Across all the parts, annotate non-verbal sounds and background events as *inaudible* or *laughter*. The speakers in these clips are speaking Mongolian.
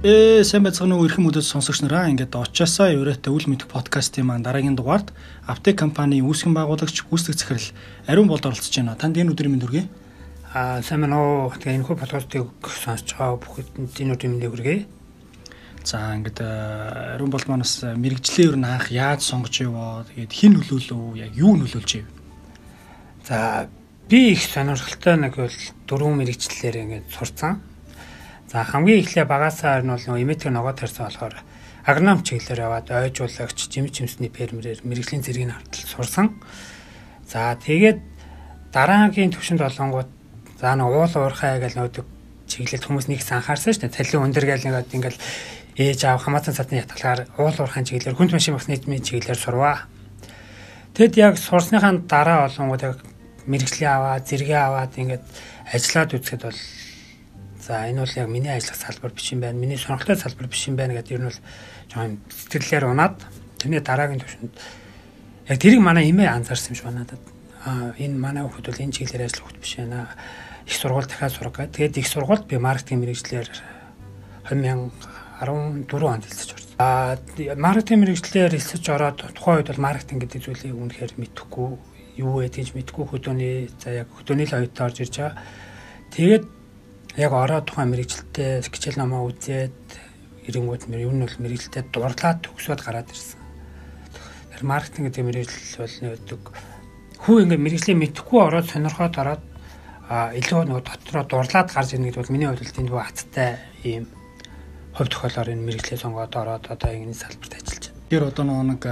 Ээ сайн байцгаана уу эрхэм өдөд сонсогч нараа ингээд очоосоо еврейтэй үл мэдэх подкастын маань дараагийн дугаард Aptek компани үүсгэн байгуулагч гүйцэтгэх захирал Ариун болд оролцож байна. Танд энэ өдрийн мэнд хүргэе. Аа сайн байна уу. Тэгээ энэ хүү подкастыг сонсож байгаа бүхэнд энэ өдрийн мэндийг хүргэе. За ингээд Ариун болд манаас мэрэгжлээ ер нь анх яаж сонгож яваа. Тэгээд хэн нөлөөлөв? Яг юу нөлөөлж ив? За би их сонирхолтой нэг бол дөрвөн мэрэгчлэлээр ингээд сурцсан За хамгийн эхлээ багасаа нь бол нөгөө имитер ногоо тарьсан болохоор агроном чиглэлээр яваад ойжуулагч, жимс жимсний фермерээр мэрэгжлийн зэргийн хавтал сурсан. За тэгээд дараагийн төвшөнд болонгууд за нэг уул уурхай гэж нөөдөг чиглэлд хүмүүс нэг анхаарсан шүү дээ. Цалин өндөр гэл нэг ингээл ээж аав хамаатан цадны ятгалаар уул уурхайн чиглэлээр хүнд машин механизмын чиглэлээр сурваа. Тэгэд яг сурсныхаа дараа болонгууд яг мэрэгжлийн аваад, зэрэгээ аваад ингээд ажиллаад үзэхэд бол За энэ бол яг миний ажиллах салбар биш юм байна. Миний сонирхолтой салбар биш юм байна гэдэг ер нь бол жоохон сэтгэлээр унаад тэрний дараагийн төвшөнд яг тэрийг манай эмээ анзаарсан юм шиг надад. Аа энэ манай хүүхэд бол энэ чиглэлээр ажиллах хүүхэд биш байна. Их сургууль дахиад гэдэг. Тэгээд их сургуульд би маркетинг мэрэгчлэр 2014 онд хэлцэж орсон. Аа маркетинг мэрэгчлэр хэлцэж ороод тухайн үед бол маркетинг гэдэг зүйлийг үнэхээр мэдэхгүй юу вэ гэж мэдэхгүй хөдөөний за яг хөдөөний л оюутан орж ирж байгаа. Тэгээд яг ороод тухайн мэрэгчлэлтэй хичээл намаа үзээд ирэнгүүд мэр юу нь бол мэрэгчлэлтэй дурлаад төгсөөд гараад ирсэн. Тэр маркетинг гэдэг мэрэгжил бол нэгдэг хүү ингээ мэрэгжлийн мэдхгүй ороод сонирхоод ороод илүү нөгөө дотроо дурлаад гарч ирнэ гэдэг бол миний хувьд тэнд хаттай ийм хувь тохиолоор энэ мэрэгчлээ сонгоод ороод одоо энэ салбарт ажиллаж байна. Тэр одоо нөгөө нэг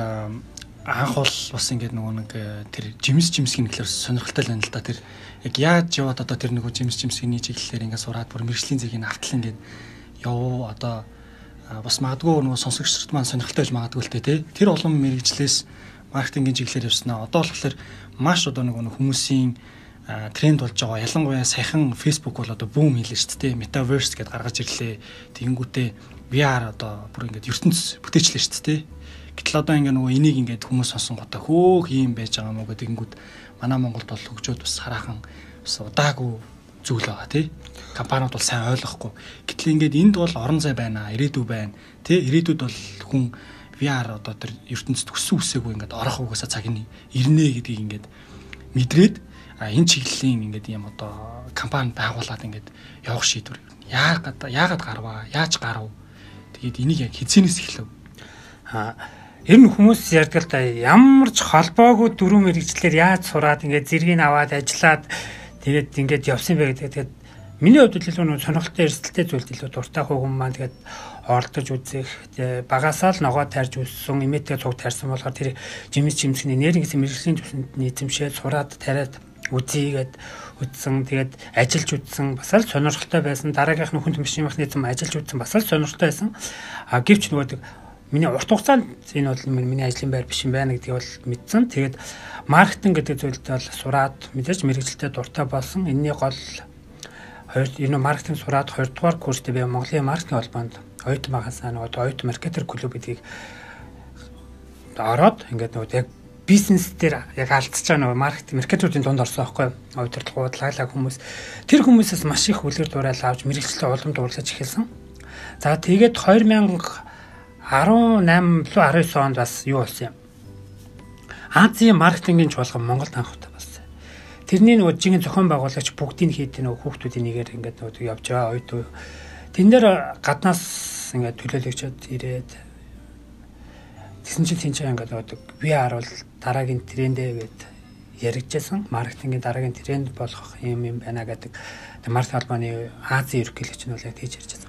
анх бол бас ингээд нөгөө нэг тэр жимс жимсгийн гэхэлэр сонирхолтой байна л да тэр яг яаж яваад одоо тэр нөгөө жимс жимсгийн чиглэлээр ингээд сураад бүр мэрэгжлийн зэргийн автал ингээд явуу одоо бас магадгүй нөгөө сонсогчдод маань сонирхолтой байж магадгүй л те тэр олон мэрэгжлээс маркетингийн чиглэлээр явснаа одоо болохоор маш одоо нөгөө хүмүүсийн тренд болж байгаа. Ялангуяа саяхан Facebook бол одоо бүүм хийлээ шүү дээ. Metaverse гэдээ гаргаж ирлээ. Тэгэнгүүтээ VR одоо бүр ингээд ертөнц бүтээчлээ шүү дээ. Гэтэл одоо ингээ нөгөө энийг ингээд хүмүүс сонсон гоо та хөөх юм байж байгаа мó гэдэг ингүүд манай Монголд бол хөгжөөд бас хараахан бас удаагүй зүйл байгаа тий. Компаниуд бол сайн ойлгохгүй. Гэтэл ингээд энд бол орон зай байна, ирээдүй байна. Тий, ирээдүйд бол хүн VR одоо тэр ертөнцид өссөн үсээгүй ингээд орох угаасаа цаг нь ирнэ гэдгийг ингээд мэдрээд а энэ чиглэлийн ингээд юм одоо компани байгуулад ингээд явах шийдвэр яагаад яагаад гарваа яаж гарав тэгээд энийг яг хизэнээс эхлэв а Ер нь хүмүүс ярьдаг л да ямар ч холбоогүй дөрөв мэрэгчлэр яаж сураад ингээд зэргийг аваад ажиллаад тэгээд ингээд явсан бэ гэдэг. Тэгээд миний хувьд илүү нэг сонирхолтой эрсдэлтэй зүйлд илүү дуртай хүн маань тэгээд оролдож үзэх багасаа л ногоо тарьж үссэн имэтгээ цуг тарьсан болохоор тэр жимс жимсний нэрийн гэсэн мэрэгжлийн төвшөнд нийцэмшээд сураад тариад үзийгээд үтсэн тэгээд ажиллаж үтсэн бас л сонирхолтой байсан дараагийнх нь хүнд машин механизм ажиллаж үтсэн бас л сонирхолтой байсан а гэвч нөгөө миний урт хугацаанд энэ бол миний ажлын байр биш юм байна гэдгийг бол мэдсэн. Тэгээд маркетинг гэдэг зүйлд бол сураад мэдээж мэрэгжилтэд дуртай болсон. Энэний гол хоёр энэ маркетинг сураад хоёрдугаар курстэй би Монголын маркетинг холбоонд оюутан байхасаа нөгөө оюутан маркетер клуб гэдгийг ороод ингээд нөгөө яг бизнес дээр яг алдчихж байгаа нөгөө маркетинг маркетингийн дунд орсон байхгүй оюутрал гуудлаглаа хүмүүс тэр хүмүүсээс маш их үлгэр дуурайл авч мэрэгчлээ улам дуурлаж эхэлсэн. За тэгээд 2000 18 19 онд бас юу болсон юм? Азийн маркетингийн чуулган Монголд анхудаа болсон. Тэрний нөгөө жинхэнэ зохион байгуулагч бүгдийг хийдэг нөгөө хүүхдүүдийн нэгээр ингээд нөгөө явж байгаа ойд. Тэн дээр гаднаас ингээд төлөөлөгчөд ирээд тэгсэн чинь тэнцээ ингээд нөгөө VR бол дараагийн трендээ гээд яригдчихсан. Маркетингийн дараагийн тренд болох юм юм байна гэдэг. Маркетинг холбооны Азийн ерөнхийлөгч нь бол яг тийж ярьж.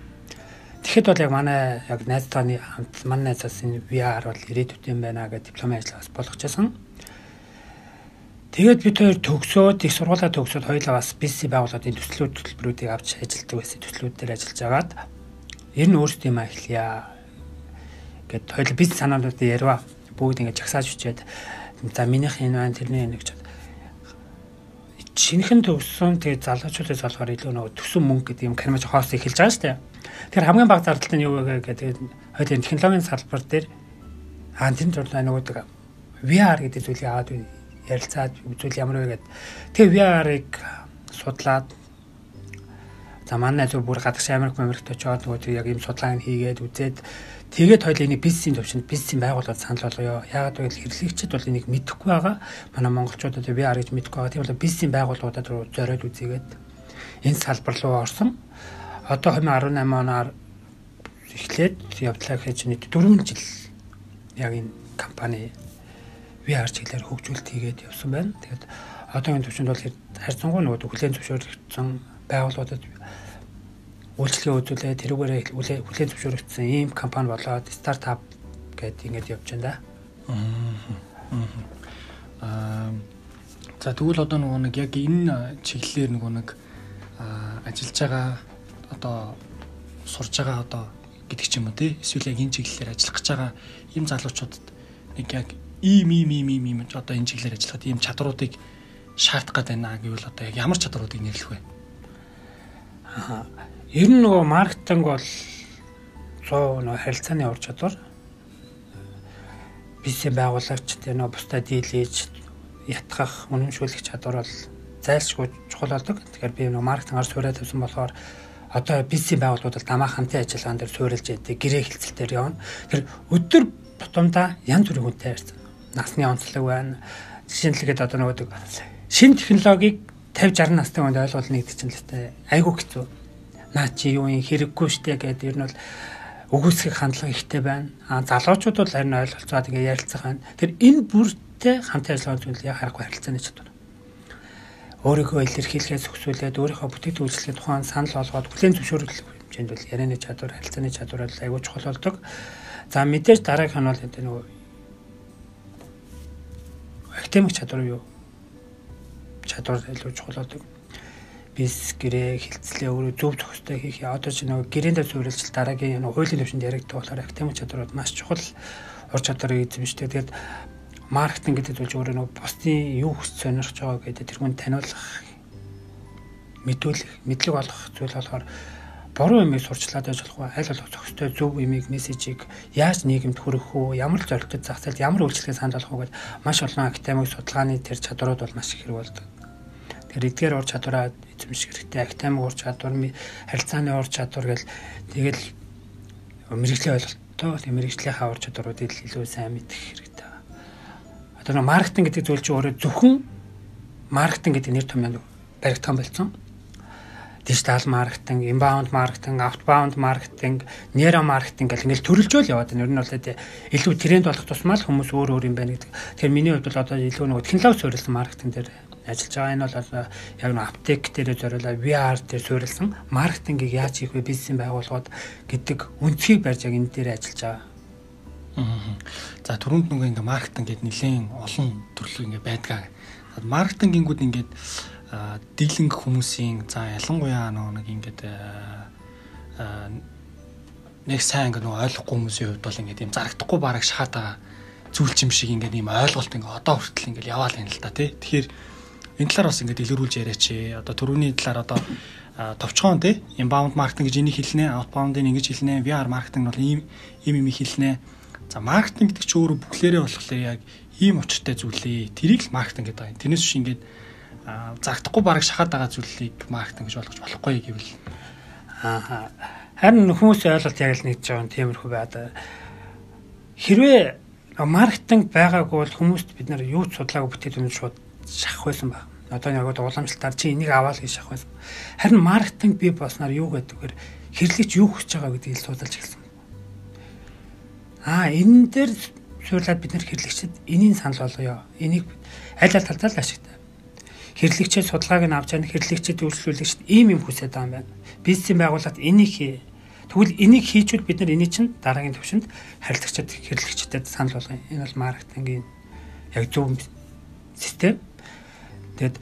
Тэгэхэд бол яг манай яг найзтайны хамт манай найзаас энэ VR бол ирээдүйтэй юм байна гэдэг дипломын ажил бас болгочсон. Тэгээд бид хоёр төгсөөд их сургуулаа төгсөөд хоёулаа бас бизнес байгууллагын төслүүд төлбөрүүдийг авч ажилладаг байсан. Төслүүд дээр ажиллаж агаад ер нь өөрсдөө юм ахлья гэд хоёулаа бизнес санаануудыг ярива. Бүгд ингэж жагсааж үчээд за минийх энэ байна тэрний энэ гэж шинхэн төгссөн тэгээд залуучуудаас болохоор илүү нөгөө төсөн мөнгө гэдэг юм кармаж хоос эхэлж байгаа шүү дээ. Тэгэхээр хамгийн бага зардалтай нь юу вэ гэдэг хоёул технологийн салбар дээр тэр зурлаа нөгөө VR гэдэг зүйлийг аваад ярилцаад үзүүл ямар вэ гэдэг. Тэгээ VR-ыг судлаад За манай зөв бүр гадагш Америк Америкт очоод нөгөө яг ийм судалгааг хийгээд үзээд тэгээд хоёул энийг бизнесийн төвшөнд бизнесийн байгууллагад санал болгоё. Яагаад гэвэл хэрэглэгчид бол энийг мэдэхгүй байгаа. Манай монголчуудад ар гэж мэдэхгүй байгаа. Тийм бол бизнесийн байгууллагуудад зориод үзээгээд энэ салбар руу орсон. Одоо 2018 оноор эхлээд явдлаа гэж нийт 4 жил яг энэ компани VR чиглэлээр хөгжүүлэлт хийгээд явсан байна. Тэгээд одоогийн төвчөнд бол харьцангуй нөгөө хүлэн зөвшөөрөгдсөн байгууллагуудад үйлчлэгээ үзүүлээ тэрүүгээрээ хүлэн зөвшөөрөгдсөн ийм компани болоод стартап гэдэг ингэж явж байна да. Аа за тэгвэл одоо нөгөө нэг яг энэ чиглэлээр нөгөө нэг ажиллаж байгаа одоо сурж байгаа одоо гэдэг ч юм уу тий эсвэл яг энэ чиглэлээр ажиллах гэж байгаа ийм залуучуудад нэг яг ийм ийм ийм ийм ийм одоо энэ чиглэлээр ажиллахад ийм чадруудыг шаардах гээд байна гэвэл одоо яг ямар чадруудыг нэрлэх вэ? Аа ер нь нөгөө маркетинг бол 100 нөгөө харилцааны ур чадвар бизнес байгуулагч тэр нөгөө бусдад дийлж ятгах үнэмшүүлэх чадвар бол зайлшгүй чухал болдог. Тэгэхээр би нөгөө маркетингаар суурай тавьсан болохоор одоо бизнес байгууллагууд дамаа хамтын ажиллагаан дээр суурилж яадаг гэрээ хэлцэлтээр явна. Тэр өдөр тутамдаа янз бүрийн хүнтэй харьцсан. Насны онцлог байна. Жишээлбэл одоо нөгөө шин технологиг 50 60 настай хүнд ойлгуулна гэдэг чинь л тэ айгүй хэцүү. Наа чи юу юм хэрэггүй штэ гэдэг ер нь бол үгүйсгэх хандлага ихтэй байна. А залуучууд бол харин ойлголцоод ингээ ярилцах байна. Тэр энэ бүртээ хамтын ажиллагаа зүйл яг харахгүй харилцааны чадвар өөрийгөө илэрхийлэхээс өсвөлээд өөрийнхөө бүтээгдэхүүн үйлчлэгээ тухайн санал олгоод хүлээн зөвшөөрөх хэмжээнд бол ярианы чадвар, харилцааны чадвар бол аягүй чухал болдог. За мэдээж дараагийнх нь бол энэ нөгөө академик чадвар юу? Чадвар илүү чухал болдог. Бис гэрээ хилцлээ өөрөө зөв зохистой хийх. Одоо ч нөгөө гэрээн дээр суурилж дараагийн нөгөө хуулийн төвшөнд яригддаг болохоор академик чадварууд маш чухал ур чадварыг эзэмшдэг. Тэгээд маркетинг гэдэг зүйл өөрөө нөгөө бусдын юу хүсэж сонирхож байгаа гэдэг тэрүүн таниулах мэдүүлэх мэдлэг олох зүйл болохоор буруу юмыг сурчлаад байж болохгүй аль болох зохистой зөв юмыг мессежийг яаж нийгэмд хүргэх үү ямар л зорилттой зах зээлд ямар үйлчлэгээ санал болгох уу гэд маш олон академик судалгааны тэр чадварууд бол маш их хэрэг болдог. Тэгэхээр эдгээр ур чадвараа эзэмших хэрэгтэй академик ур чадвар харилцааны ур чадвар гэл тэгэл мэрэгжлийн ойлголттой мэрэгжлийнхаа ур чадваруудыг илүү сайн мэдэх хэрэгтэй Тэр маркетинг гэдэг зүйл чинь өөрөө зөвхөн маркетинг гэдэг нэр томьёо баригдсан болсон. Дижитал маркетинг, инбаунд маркетинг, аутбаунд маркетинг, нейро маркетинг гэх ингээл төрөлжөөл яваад байна. Ер нь бол илүү тренд болох тусмаа л хүмүүс өөр өөр юм байна гэдэг. Тэгэхээр миний хувьд бол одоо илүү нэг технологи суурилсан маркетинг дээр ажиллаж байгаа. Энэ бол яг нэг аптек дээр зориулаад VR дээр суурилсан маркетингийг яаж хийх вэ бизнесийн байгууллагууд гэдэг үндсийг барьж яг энэ дээр ажиллаж байгаа. За түрүүнд нөгөө ингээ маркетинг гэдэг нэлээд олон төрлөг ингээ байдгаа. Маркетингингүүд ингээд дийлэнх хүмүүсийн за ялангуяа нөгөө нэг ингээд нэг сайн ингээ нөгөө ойлгохгүй хүмүүсийн хувьд бол ингээд юм зарагдахгүй бараг шахаад байгаа зүйл юм шиг ингээд ийм ойлголт ингээ одоо хүртэл ингээ яваал юм л та тий. Тэгэхээр энэ талаар бас ингээ дэлгэрүүлж яриач. Одоо түрүүний талаар одоо товчхон тий inbound marketing гэж энийг хэлнэ, outbound-ыг ингэж хэлнэ, VR marketing бол ийм ийм юм хэлнэ За маркетинг гэдэг чи өөрөө бүхлээрээ болохоор яг ийм учиртай зүйлээ. Тэрийг л маркетинг гэдэг байгаа. Тэрнээс биш ингээд зарагдахгүй бараг шахаад байгаа зүйлийг маркетинг гэж болгож болохгүй гэвэл аа харин хүмүүсийн ойлголт яг л нэгж байгаа юм тиймэрхүү байдаг. Хэрвээ маркетинг байгаагүй бол хүмүүст бид нар юу ч судлаагүй бүтээгдэхүүн шууд шахах байсан баг. Одоо яг уламжлалтаар чи энийг аваад гэж шахах байсан. Харин маркетинг бий болсноор юу гэдэг вэ? Хэрэглэгч юу хүсэж байгаа гэдгийг судалж эхэлсэн. Аа энэ дээр суурлаад бид нэр хэрэглэгчид энийг санал болгоё. Энийг аль аль талдаа л ашигтай. Хэрэглэгчид судалгааг нь авч яана хэрэглэгчид үйлчлүүлэгчид ийм юм хүсэж байгаа юм байна. Бизнесийн байгууллагад энийг хий. Тэгвэл энийг хийжүүл бид нар энийг чинь дараагийн төвшөнд харилцагчид хэрэглэгчдэд санал болгоё. Энэ бол маркетингийн яг зөв систем. Тэгэд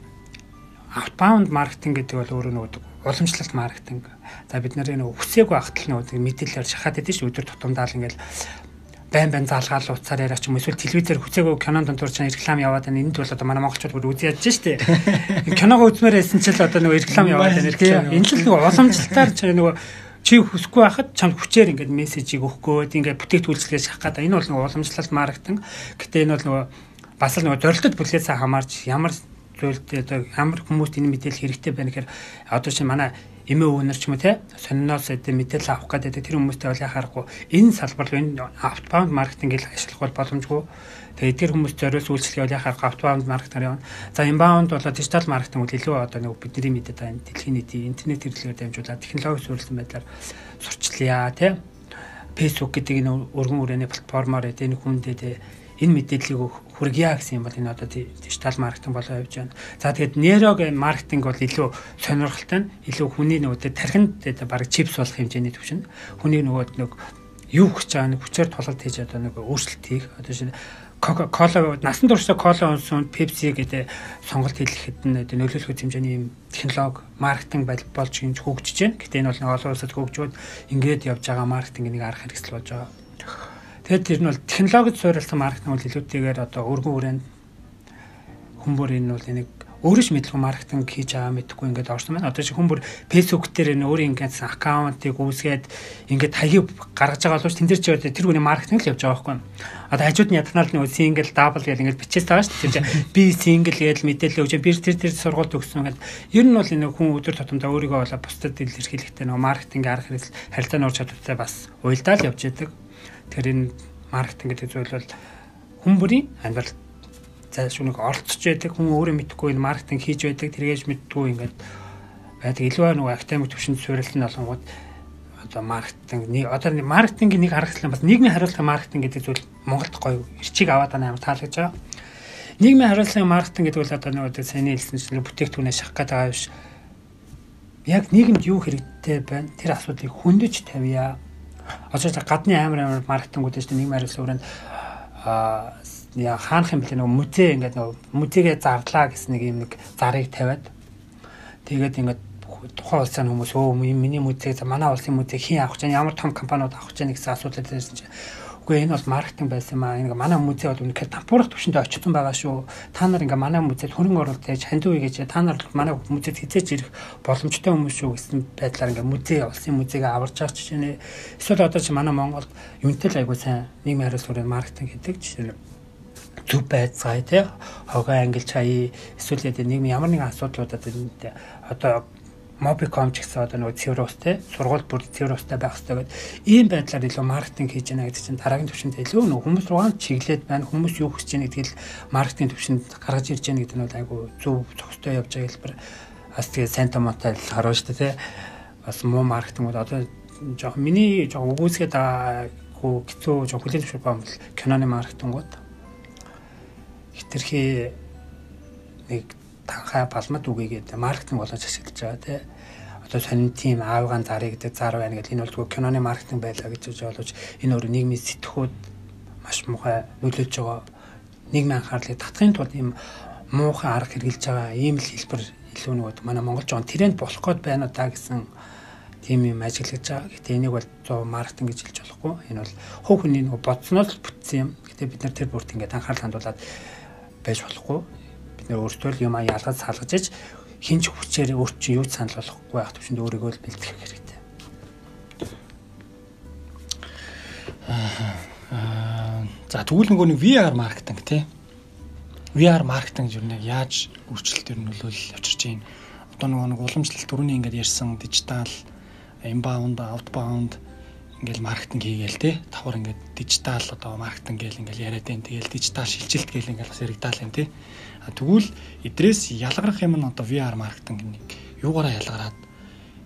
outbound маркетинг гэдэг бол өөрөө нөгөө уламжлалт маркетинг. За бид нарын нөгөө хүсээгүй ахтал нөгөө мэдээлэлээр шахаад идэв шүү өдөр тутамдаа л ингээл байн байн залгаал уцаар яриач юм эсвэл телевизээр хүцээгөө кинонд дунтуур чинь реклам яваад байна. Энд бол одоо манай монголчууд бүр үзий ядж штэ. *laughs* Киногоо үзмээр байсан ч л одоо нөгөө реклам яваад байна. Реклам. Энэ л нөгөө уламжлалтаар чи нөгөө чи хүсэхгүй байхад чамд хүчээр ингээд мессежийг өгөхгөөд ингээд бүтээгдэхүүлчлэгээ шахах гэдэг. Энэ бол нөгөө уламжлалт маркетинг. Гэтэ энэ бол нөгөө бас л нөгөө зорилтод бүлгээсээ хамаарч ямар зүйлд одоо ямар хүмүүст энэ мэдээлэл хэрэгтэй байна гэхээр одоо чи манай эмээ өвнөр ч юм уу те сониноос эдэ мэдээлэл авах гэдэг тэр хүмүүстэй бол яхаарахгүй энэ салбар энэ outbound маркетингийг ашиглах бол боломжгүй. Тэгээд эдгээр хүмүүс зориулсан үйлчлэгээ бол яхаар outbound маркетинг явна. За inbound бол диджитал маркетинг бол илүү одоо нэг бидний мэдээд байна. Дэлхийн нийтийн интернет хэрэглэгээр дамжуулаад технологи суурилсан байдлаар сурчлаа те. Facebook гэдэг энэ өргөн хүрээний платформоор хүндээ те энэ мэдээллийг хүргье гэсэн юм бол энэ одоо дижитал маркетинг болоо явж байна. За тэгээд нейрог маркетинг бол илүү сонирхолтой нь илүү хүний нөгөөдөө тархинд баг чипс болох хэмжээний төвшөнд хүний нөгөөд нэг юу гэж байгаа нэг хүчээр тулалт хийж одоо нэг өөрчлөлт хийх одоо шинэ кола насан туршдаа кола унсан пепси гэдэг сонголт хийлгэхэд нь нөлөөлөх хэмжээний юм технологи маркетинг болж ингэж хөгжиж байна. Гэтэ энэ бол олон улсад хөгжөөд ингээд явж байгаа маркетинг нэг арга хэрэгсэл болж байгаа. Тэгээд тэр нь бол технологид суурилсан маркетинг бол илүүтэйгээр одоо өргөн хүрээнд хүмүүр энэ бол нэг өөрөө ч мэдлгүй маркетинг хийж байгаа мэдхгүй ингээд орсон байна. Одоо чи хүмүүр Facebook дээр энэ өөрийн ингээд аккаунтыг үүсгээд ингээд хаяг гаргаж байгаа боловч тэн дээр чи тэр хүний маркетинг л явж байгаа байхгүй. Одоо хажууд нь ятнаал нэг single double гэл ингээд бичээс байгаа шүү дээ. Би single гээл мэдээлэл өгч би тэр тэр сургуульд өгсөн гэдэг. Ер нь бол энэ хүн өдөр тутамдаа өөрийгөө болоо бусдад илэрхийлэхдээ нөгөө маркетинг арга хэрэгсэл харилцааны ур чадвартай бас уялдаа л явж байдаг. Тэгэхээр энэ маркетинг гэдэг зүйл бол хүн бүрийн амьдрал зайлшгүй оролцож байдаг хүн өөрөө мэдхгүй энэ маркетинг хийж байдаг тэргээж мэддгүй ингээд байдаг илүү нөгөө академик төвшөнд суурилсан олонгууд одоо маркетинг нэг одоо маркетингийн нэг харагдлаа бас нийгмийн хариуцлага маркетинг гэдэг зүйл Монголд гоё эрчийг аваад байгаа амар таалагдж байгаа. Нийгмийн хариуцлагын маркетинг гэдэг бол одоо нөгөө саний хэлсэн чинь бүтээгдэхүүнээ шахах гэдэг биш. Яг нийгэмд юу хэрэгтэй байна? Тэр асуудлыг хөндөж тавья Одоо гадны амар амар маркетингууд дээ нэг мариалсан өрөөнд аа яа хаанах юм бэлээ нөгөө музей ингээд нөгөө музейгээ зарлаа гэсэн нэг юм нэг зарыг тавиад. Тэгээд ингээд тухайн улсын хүмүүс өө миний музей манай улсын музей хийн авах чинь ямар том компаниуд авах чинь гэсэн асуудал байсан чинь Үгүй энэ бол маркетинг байсан маа. Ингээ манай музей бол үнэхээр тампуурах төвшөндөө очсон байгаа шүү. Та нар ингээ манай музейд хөрөнгө оруулалт хийж ханд үе гэж та нар манай музейд хизээж ирэх боломжтой хүмүүс шүү гэсэн байдлаар ингээ музей улсын музейгээ аварж байгаа жишээ нэ. Эсвэл одоо чи манай Монголд юунтэй л айгуу сайн нийгмийн хариуцлага хүрээ маркетинг гэдэг жишээ нь зүв байцгаа тий хогоо англи чая эсвэл нийгмийн ямар нэгэн асуудлуудад одоо Mobicom ч гэсэн одоо нөгөө цэвэр устэй сургууль бүр цэвэр устай байх хэрэгтэй гэдэг. Ийм байдлаар илүү маркетинг хийж яана гэдэг чинь дараагийн түвшинд илүү нөгөө хүмүүс руугаа чиглээд байна хүмүүс юу хийж яана гэдгийг маркетинг түвшинд гаргаж ирж яана гэдэг нь айгу зөв зохистой явж байгаа хэлбэр. Бас тэгээ сайн томоотой харуулж та тий бас муу маркетингуд одоо жоох миний жоох үгүйсгээд байгаагүй хэцүү жоох хүлэн зөвшөөрөх юм бол киноны маркетингуд хитрхи нэг танхаа балмад үгээгээд маркетинг болгож ашиглаж байгаа тий. Одоо сонин тим аавгаан зарыг гэдэг зар байна гэдэг энэ бол зүгээр киноны маркетинг байлаа гэж боловч энэ өөр нийгмийн сэтгхүүд маш муухай нөлөөлж байгаа нийгмийн анхаарлыг татахын тулд ийм муухай арга хэрэгжилж байгаа ийм л хэлбэр илүү нөгөө манай монголч он тренд болох гээд байна удаа гэсэн тийм юм ажиглаж байгаа. Гэтэ энийг бол 100 маркетинг гэж хэлж болохгүй. Энэ бол хувь хүний нөгөө бодсноос л бүтсэн юм. Гэтэ бид нар тэр бүрт ингээд анхаарал хандуулад байж болохгүй нэр өөртөө л юм ялгаж салгаж иж хинч хүчээр өөр чинь юу санал болохгүй байх төвшөнд өөрийгөө л бэлтгэх хэрэгтэй. Аа за тэгвэл нөгөө нэг VR маркетинг тий. VR маркетинг юу нэг яаж өөрчлөлтөөр нөлөөлөл авчирч байна. Одоо нөгөө нэг уламжлалт түрүүний ингээд ярьсан дижитал inbound, outbound ингээл маркетинг хийгээл те давхар ингээд дижитал одоо маркетинг гээл ингээл яриад байна. Тэгэл дижитал шилжилт гээл ингээл бас яригдаал байна те. Тэгвэл эдрээс ялгарх юм нь одоо VR маркетинг нэг юугаараа ялгараад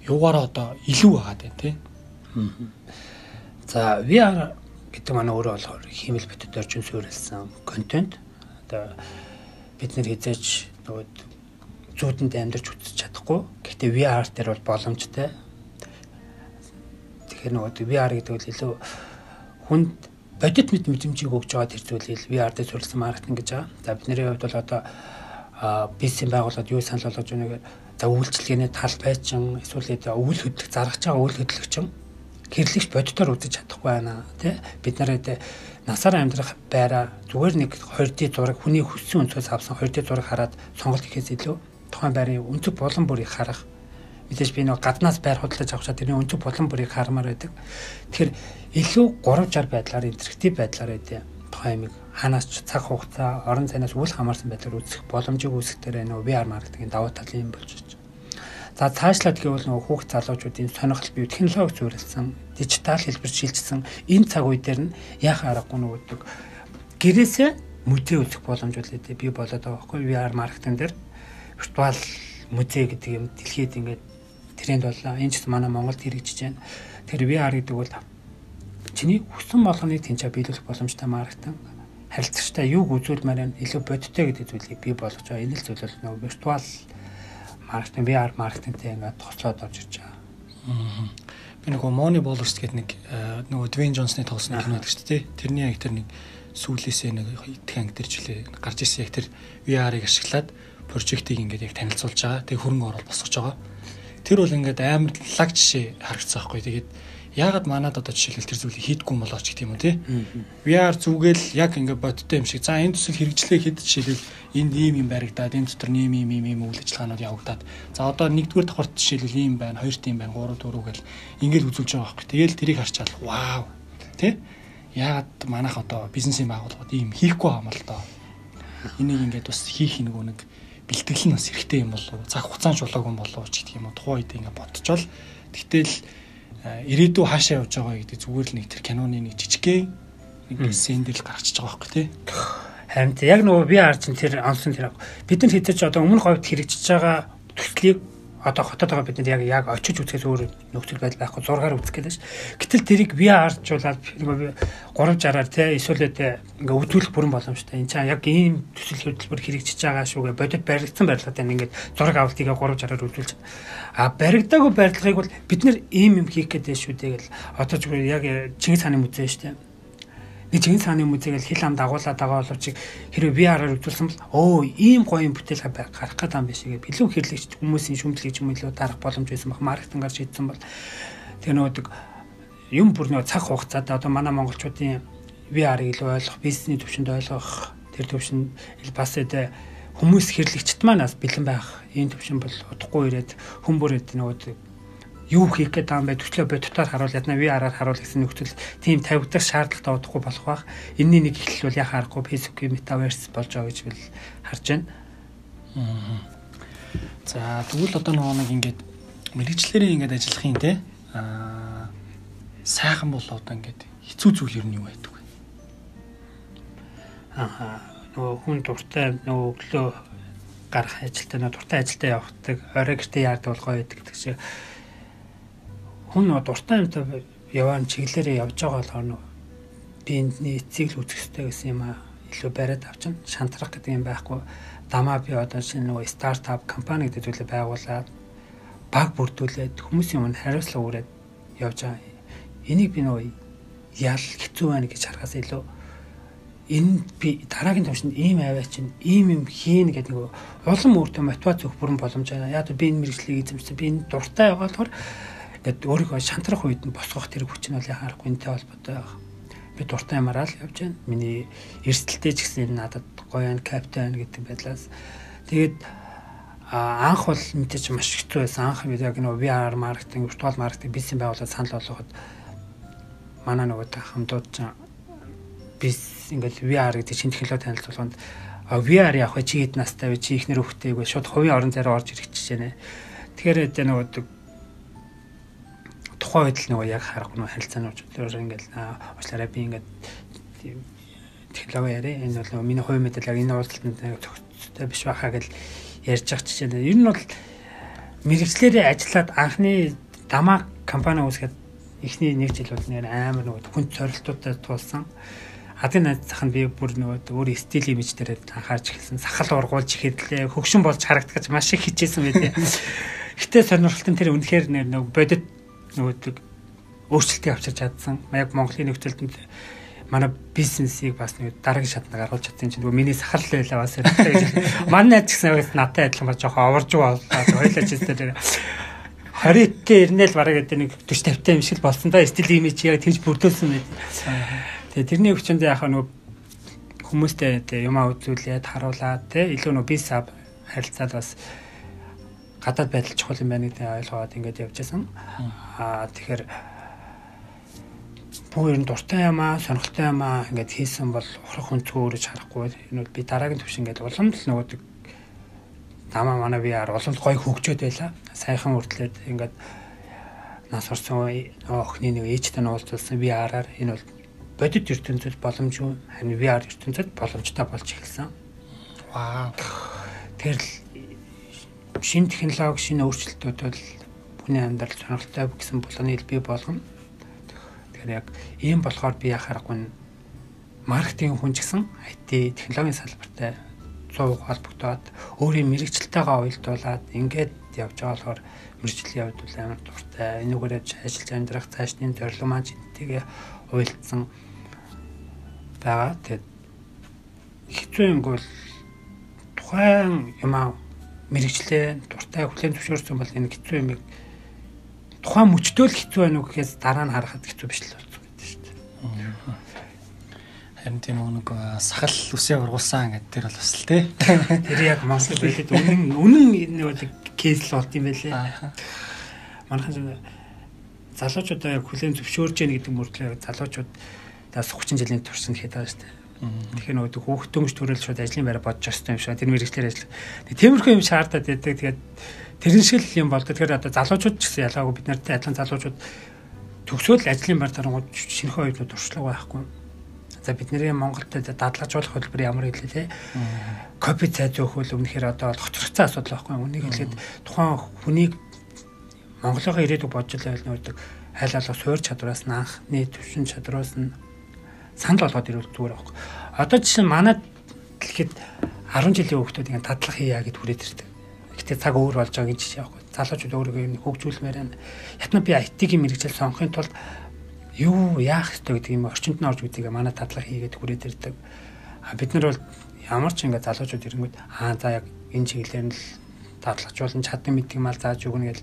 юугаараа одоо илүү байгаад байна те. За VR гэдэг маань өөрөө болохоор хиймэл битэд орчин суурилсан контент. Одоо бид нэр хизээч нөгөө зүүдэнд амьдарч үзэж чадахгүй. Гэхдээ VR дээр бол боломжтой Тэгэхээр нөгөө VR гэдэг бол илүү хүнд бодит мэд мэдрэмжийг өгж байгаа тэр зүйлийг VR дээр суурилсан маркетинг гэж байгаа. За бидний хувьд бол одоо бизнесийн байгууллагад юу санал болгож байна гэхээр за үйлчлэгээний тал байчин эсвэл үйл хөдлөх заргаж байгаа үйл хөдлөгчин гэрлэгч бодитоор үзэж чадахгүй байна тий бид нараа насаар амьдрах байраа зүгээр нэг 2D зураг хүний хүссэн өнцгөөс авсан 2D зураг хараад сонголт хийхээс илүү тухайн байрын өнцөг болон бүрийг харах мэдээж би нэг гаднаас байр худалдаж авах чад тэрний өнцөг булан бүрийг хармаар байдаг. Тэгэхээр илүү 360 байдлаар интерактив байдлаар байдیں۔ тухайн юмыг ханаас ч цаг хугацаа, орон зайнаас үл хамаарсан байдлаар үзэх боломжийг үүсгэх дээр нөө VR маркетингийн давуу тал юм болж байна. За цаашлаад гэвэл нөгөө хүүхд залуучуудын сонирхол бий технологи зүйрлсэн, дижитал хэлбэр шилжсэн энэ цаг үе дээр нь яхаа аргагүй нөгөөдөг гэрээсээ музей үзэх боломжтой би болоод байгаа байхгүй VR маркетинг дээр виртуал музей гэдэг юм дэлхийд ингээд тренд боллоо. Энэ ч манай Монголд хэрэгжиж байна. Тэр VR гэдэг бол чиний хүссэн болгоныг тэнцээ биелүүлэх боломжтой маркетинг харилцагчтай юуг үзүүлмээр нь илүү бодиттой гэдэг зүйлийг бий болгож байгаа. Энэ л зүйл бол нөгөө виртуал маркетинг VR маркетингтэй ингээд тоцоод орж ирж байгаа. Би нөгөө Money Ballers гэдэг нэг нөгөө Dwayne Johnson-ы тоглосон кино гэдэг чинь тий. Тэрний яг тэр нэг сүүлээсээ нэг итгэн анги дэржлээ гарч ирсэн яг тэр VR-ыг ашиглаад прожектыг ингээд яг танилцуулж байгаа. Тэгээ хөрөнгө оруулалт босгож байгаа. Тэр бол ингээд амар лаг жишээ харагдсан байхгүй. Тэгээд яагаад манад одоо жишээлбэл тэр зүйлийг хийдггүй болооч гэх юм уу тий. VR зүгээл яг ингээд бодтой юм шиг. За энэ төсөл хэрэгжлээ хэд жишээлбэл энд ийм юм баригдаад энэ дотор ийм ийм ийм ийм үйл ажиллагаанууд явагдаад за одоо нэгдүгээр давхарт жишээлбэл ийм байна, хоёр тийм байна, гурав дөрөв гэл ингээд үзүүлж байгаа байхгүй. Тэгээл тэрийг харчаал вау тий. Яагаад манайх одоо бизнесийн байгууллагууд ийм хийхгүй байгаа юм л доо. Энийг ингээд бас хийх нэг нэг бэлтгэл нь бас хэрэгтэй юм болов уу? Цаг хугацаанд чулаагүй болов уу ч гэх юм уу? Тухайн үед ингээд бодчихвол тэгтэл ирээдүй хаашаа явж байгаа гэдэг зүгээр л нэг тэр киноны нэг жижигхэн нэг сэндэл гарчиж байгаа байхгүй тий. Харин яг нөгөө би харж тэр онсон тэр бид нар хэзээ ч одоо өмнөх говьд хэрэгжиж байгаа төслийг одоо хотод байгаа бид нар яг яг очиж үзэхээс өөр нөхцөл байдал байхгүй зургаар үзэх гэдэг ш. Гэтэл тэрийг би харжуулаад нөгөө 360-аар те эсвэл ингээ өвдүүлэх бүрэн боломжтой. Энд чинь яг ийм төсөл хөтөлбөр хэрэгжиж байгаа шүүгээ бодит баригдсан барилгатай ингээд зураг авалтыг 360-аар үзүүлж. А баригдаагүй барилгыг бол бид нар ийм юм хийх гэдэг шүү дээ гэл одоо зүгээр яг Чингис хааны музей шүү дээ нэг Чингис хааны музейг л хил ам дагуулад байгаа боловч хэрвээ VR-аар үзүүлсэн бол өө ийм гоё юм бүтээл гарах гэдэг юм биш гээ билүү хэрлэгч хүмүүсийн шүмжлэг юм илүү дарах боломж байсан баг маркетингаар шийдсэн бол тэр нөгөө юм бүр нөгөө цаг хугацаад одоо манай монголчуудын VR-ыг илүү ойлгох, бизнесний төвшөнд ойлгох тэр төвшөнд бас edhe хүмүүс хэрлэгчт маань бас бэлэн байх. Энэ төвшин бол удахгүй ирээд хүмүүрээд нөгөө юу хийх гээд байгаа юм бэ төчлөө бодитоор харуул ядна ви араар харуул гэсэн нөхцөл тийм тавигдах шаардлагатай удахгүй болох бах энэний нэг эхлэл бол яхаа аргагүй Facebook-ийн metaverse болж байгаа гэж бил харж байна. За тэгвэл одоо нөгөө нэг ингээд мэрэгчлэрийн ингээд ажиллахын те аа сайхан бол одоо ингээд хэцүү зүйл ер нь юу байдаг вэ? Аа нөгөө хүн дуртай нөгөө өглөө гарах ажилтаа нөгөө дуртай ажилдаа явахдаг орой гэртээ яардаг бол гоё байдаг гэдэг шиг хүн дуртай юмтай яваан чиглэлээрээ явж байгаа болохоор би эндний эцийг л үзэх хэрэгтэй гэсэн юм а илүү бариад авчин шантрах гэдэг юм байхгүй дамаа би одоо шинэ нөгөө стартап компани гэдэг зүйлээ байгуулад баг бүрдүүлээд хүмүүсийн өмнө хариуцлага өрөөд явж байгаа. Энийг би нөгөө ял хэцүү байна гэж харахаас илүү энэ би дараагийн төвшөнд ийм аваа чинь ийм юм хийн гэдэг нөгөө улам өөртөө мотивац өгөх бүрэн боломж байна. Яг би энэ мэрэгчлийг эзэмсэн би энэ дуртай байгаа болохоор Тэгэд өөрийгөө шантрах үед нь босгох тэр хүч нь бол яхаарахгүй энтэй холбоотой байгаа. Би дуртай юмараа л явж байна. Миний эрсдэлтэй ч гэсэн надад гоё ан капитан гэдэг байдлаас тэгээд анх бол мэдээж маш хэцүү байсан. Анх бид яг нөгөө VR маркетинг, виртуал маркетинг бизнес байгуулалт санал болгоход манай нөгөө хамтууд ч бис ингээл VR гэдэг шинэ технологи танилцуулганд VR явах чи хэд настай вэ? Чи ихнэр хөхтэйг шууд хувийн орон зайраа орж ирэх гэж байна. Тэгэхээр энэ нөгөө тухайн үед л нөгөө яг харахгүй нөгөө харилцааны уучлаар ингээл уучлаарай би ингээд технологи яриа энэ бол миний хувийн мэдээлэл энэ уулзалтанд зохицтой биш байхаа гэж ярьж байгаа ч чинь ер нь бол мэрэгчлэрээ ажиллаад анхны дамаа компани үүсгээд эхний нэг жил бол нэр амар нөгөө хүн цорилтуудад туулсан адын найз зах нь би бүр нөгөө өөр стил имиж дээр анхаарч эхэлсэн сахал ургуулж ихэдлээ хөгшин болж харагдах гэж маш их хичээсэн байдیں۔ Гэтэ сонирхолтой тэр үнэхээр нөгөө бодит нөгөөдөг өөрчлөлтийг авчирч чадсан. Яг Монголын нөхцөлд манай бизнесийг бас нэг дараагийн шатнаг гаргаж чадсан чинь нөгөө миний сахал байлаа бас хэрэгтэй гэж. Манай найз гэсэн яг надтай адилхан ба жоохон оварж боллоо. Хоёлаа ч гэсэн 20-т ирнэл бараг гэдэг нэг 40 50 юм шиг болсон да. Стил имиж яг тэгж бүрдүүлсэн байд. Тэгээ тэрний хүчинд яг нөгөө хүмүүстэй юмаа үзүүлээд харуулад те илүү нөгөө бизнес харилцаад бас гадаад байдал чухал юм байна гэдэг ойлгоод ингээд явж байсан. Аа тэгэхээр бүр энэ дуртай юм аа, сонирхолтой юм аа ингээд хийсэн бол ухрах хүнцгөө өөрөж харахгүй. Энэ би дараагийн түвш ингээд улам л нөгөө дамаа манай VR олон гоё хөгжөөд байла. Сайхан үрдлээд ингээд нас орсон охины нэг ээжтэй нь уулзсан VR-аар энэ бол бодит ертөнцид боломжгүй харин VR ертөнцид боломжтой болж эхэлсэн. Вау. Тэр шинэ технологи, шинэ өөрчлөлтүүд бол хүний амьдрал сонирхолтой гэсэн болгоны бий болгоно. Тэгэхээр яг ийм болохоор би яхаарахгүй маркетинг хүн ч гэсэн IT технологийн салбартай 100% холбогдоод өөрийн мэрэгчлэлтэйгээ уялдуулаад ингээд явж байгаа болохоор мэрэгчлийн явд бол амар дуртай. Энүүгээр ажиллаж амьдрах цаашдын зорилго маань энтэйгээ уялдсан байгаа. Тэгээд хэцүү юм бол тухайн юм аа мэрэгчлээ дуртай хүлэн зөвшөөрсөн бол энэ хэцүү юм тухайн мөчтөө л хэцүү байна уу гэхээс дараа нь харахад хэцүү биш л болсон гэдэг шүү дээ. Харин тийм нэг сахал үсээ ургуулсан гэдэг тэр бол бас л тий. *laughs* Тэр яг Монгол байлээ үнэн үнэн нэг кейс л болт юм байлээ. Манайхан залуучуудаа яг хүлэн зөвшөөрж яах гэдэг мөртлөө залуучууд даас 30 жилийн туршид хэд байгаа шүү дээ. Тэгэхээр нөгөө хүүхдөөмж төрөл шууд ажлын байраа бодож өссөн юм шиг тэр мэрэгчлэр ажил. Тиймэрхүү юм шаардаад байдаг. Тэгээд тэрэн шиг юм болдог. Тэгэхээр одоо залуучууд ч гэсэн ялгаагүй бид нартай адилхан залуучууд төгсөөл ажлын байр дарангууд шинэхэн оюутнууд туршлага байхгүй. За бидний Монголд дадлагжуулах хөтөлбөр ямар хэлээ те. Копи цай зөөх үл өмнөхөр одоо хоцрогцсон асуудал байхгүй. Үнийг хэлээд тухайн хүнийг Монголынхаа ирээдүг бодж л байдаг. Хайл алга суурь чадвараас нь анхны төвшин чадвараас нь санал болгоод ирвэл зүгээр байхгүй. Одоо жишээ манай дэлхийд 10 жилийн хүүхдүүд ингэ тадлах хийя гэд хүрээд ирдэг. Гэтэ цаг өөр болж байгаа гэж байхгүй. Залуучууд өөрийгөө юм хөгжүүлмээр байна. Ятна би IT-ийн мэрэгжил сонгохын тулд юу яах ёстой гэдэг юм орчинд нь орж үзье манай тадлах хийгээд хүрээд ирдэг. А бид нар бол ямар ч ингэ залуучууд ирэнгүүт аа за яг энэ чиглэлээр нь л дадлагжуулан чадсан мэддэг мал зааж өгнө гэж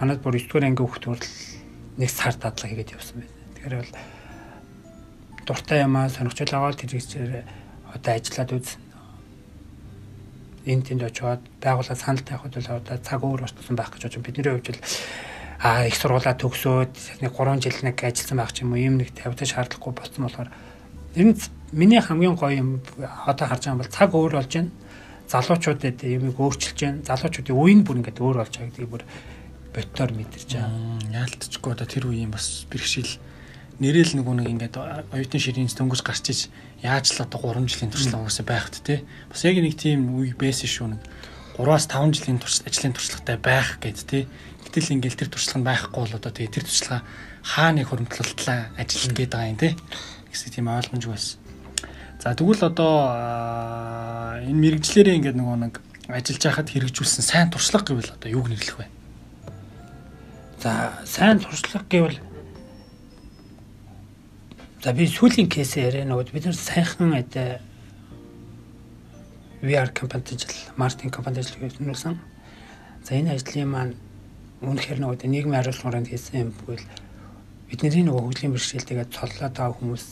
манад бүр 9 дугаар анги хүүхд хүртэл нэг сар дадлага хийгээд явсан байна. Тэгэхээр бол дуртай юмаа сонирхчул аваад тэр хэсгээр одоо ажиллаад үз. Энд тэнд очиод байгууллага санал тавихад бол одоо цаг өөр орчсон байх гэж бодож бидний хувьд а их сургуулаа төгсөөд нэг 3 жил нэг ажилласан байх ч юм уу юм нэг тавьдаг шаардлагагүй болсон болохоор ер нь миний хамгийн гоё юм одоо харж байгаа бол цаг өөр болж байна. Залуучуудад юмыг өөрчилж байна. Залуучуудын үеийн бүр ингээд өөр болж байгаа гэдгийг бүр ботоор мэдэрч байгаа. Яалтчгүй одоо тэр үеийн бас бэрхшээл нэрэл нөгөө нэг ингээд оюутны ширээс дөнгөж гарч иж яаж л одоо 3 жилийн туршлага угаасаа байхт те бас яг нэг тийм үе байсан шүү нэг 3-аас 5 жилийн турш ажлын туршлагатай байх гэд те гэтэл ингээд тэр туршлага нь байхгүй бол одоо тэгээ тэр туршлага хааны хөрөмтлөлтлөө ажиллах гээд байгаа юм те гэсэн тийм ойлгомж байсан. За тэгвэл одоо энэ мэрэгчлэрээ ингээд нөгөө нэг ажиллаж байхад хэрэгжүүлсэн сайн туршлага гэвэл одоо юуг нэрлэх вэ? За сайн туршлага гэвэл За би сүүлийн кейсээ яриа нөгөө бид нар сайхан одоо VR компанид ажил, маркетинг компанид ажил хийсэн. За энэ ажлын маань үнэхээр нөгөө нийгмийн хариуцлагаар хийсэн юм бол бидний нөгөө хөгжлийн бэрхшээлтэйгээ цоллоод байгаа хүмүүс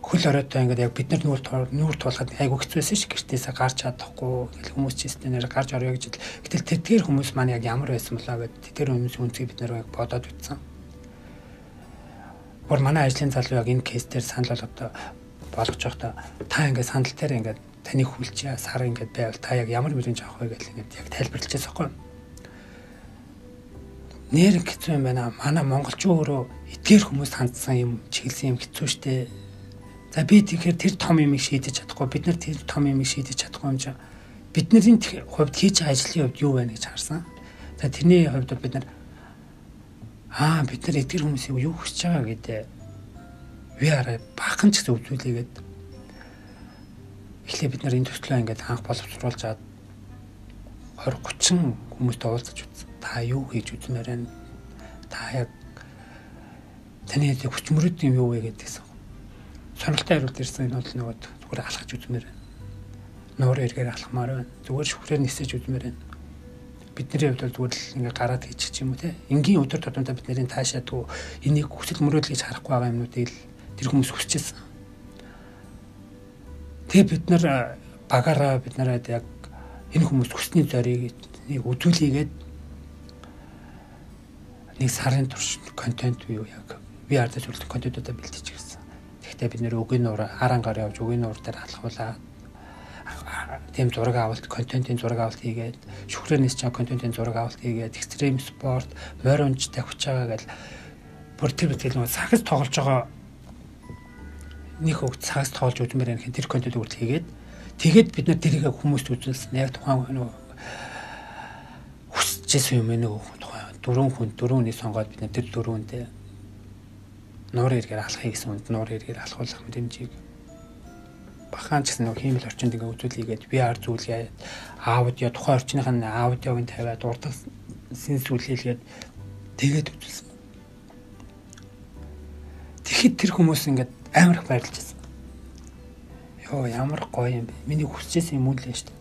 хөл оройтой ингээд яг бид нар нүүр нүүр туулахад айгу хэцүүсэн ш гэртээсээ гарч чадахгүй гэл хүмүүс ч системээр гарч орё гэж гэтэл тэдгээр хүмүүс маань яг ямар байсан болоо гэд тэдгээр хүмүүс үнцгийг бид нар яг бодоод үтсэн Гур манай ажлын залуу яг энэ кейс дээр санал болгоод болгож байхдаа та ингээд санал дээр ингээд таны хүлчээ сар ингээд байвал та яг ямар мөрөнд авах вэ гэх ингээд яг тайлбарлаж байгаа байхгүй. Нэр хэцүү юм байна. Манай монголчууд өөрөө эдгээр хүмүүс хандсан юм чиглэсэн юм хэцүү шттэ. За би тэгэхээр тэр том юмыг шийдэж чадахгүй. Бид нар тэр том юмыг шийдэж чадахгүй юм чинь бидний хувьд хийж ажлын хувьд юу байна гэж харсан. За тэрний хувьд бид нар аа бид нар эдгэр хүмүүсийг юу хүсэж байгаа гэдэг VR бахан ч гэсэн үзүүлээгээд эхлээ бид нар энэ төслөө ингээд анх боловсруулж чад 20 30 хүмүүстэй уулзаж үзсэн. Та юу хийж үзмээр байна? Та яг таны хүч мөрөд юм юу вэ гэдгийгсэн. Сонирхолтой хариулт ирсэн энэ бол нөгөө зүгээр алхаж үзмээр байна. Нуур эргээр алхамаар байна. Зүгээр шүхрээр нисэж үзмээр байна бидний хувьд бол зүгээр л ингээ гараад хийчих юм те. Энгийн өдөр тутамдаа бид нарын таашаадгүй энийг хүсэл мөрөөдөл гэж харахгүй байгаа юмнуудыг тэр хүмүүс хүсчихсэн. Тэгээ бид нар багаараа бид нараад яг энэ хүмүүс хүсний зорийг нэг үзүүлээгээд нэг сарын турш контент юу яг VR зөвлөлт контентуудаа бэлтэж гисэн. Тэгэхдээ бид нэр өгийн нуур харангаар явж өгийн нуур дээр алхуулаад тийм зураг авалт, контентын зураг авалт хийгээд, шүхрэнээс ч контентын зураг авалт хийгээд, экстрим спорт, моринж тавьж байгаа гэл бүр тэр бүтэл нэг сагс тоглож байгаа нэг хөвг цагаас тоолж үзмээр юм хин тэр контент үрд хийгээд тэгээд бид нар тэрийг хүмүүст үзүүлсэн. Яг тухайн нөгөө хүсчихсэн юм нөгөө тухайн дөрөв хүн дөрөвний сонгоод бид нар тэр дөрөвөнд нуур эргээр алхахыг гэсэн үнд нуур эргээр алхуулах мэдрэмжийг бахан ч гэсэн нөгөө хиймэл орчинд ингээ үзүүлээгээд VR зүйлгээ аудио тухайн орчныхаа аудиог нь тавиад урдах синс үлээлгээд тэгээд үзүүлсэн. Тэгэхэд тэр хүмүүс ингээд амар их баярлж байсан. Йоо ямар гоё юм бэ. Миний хүсчихсэн юм л шүү дээ.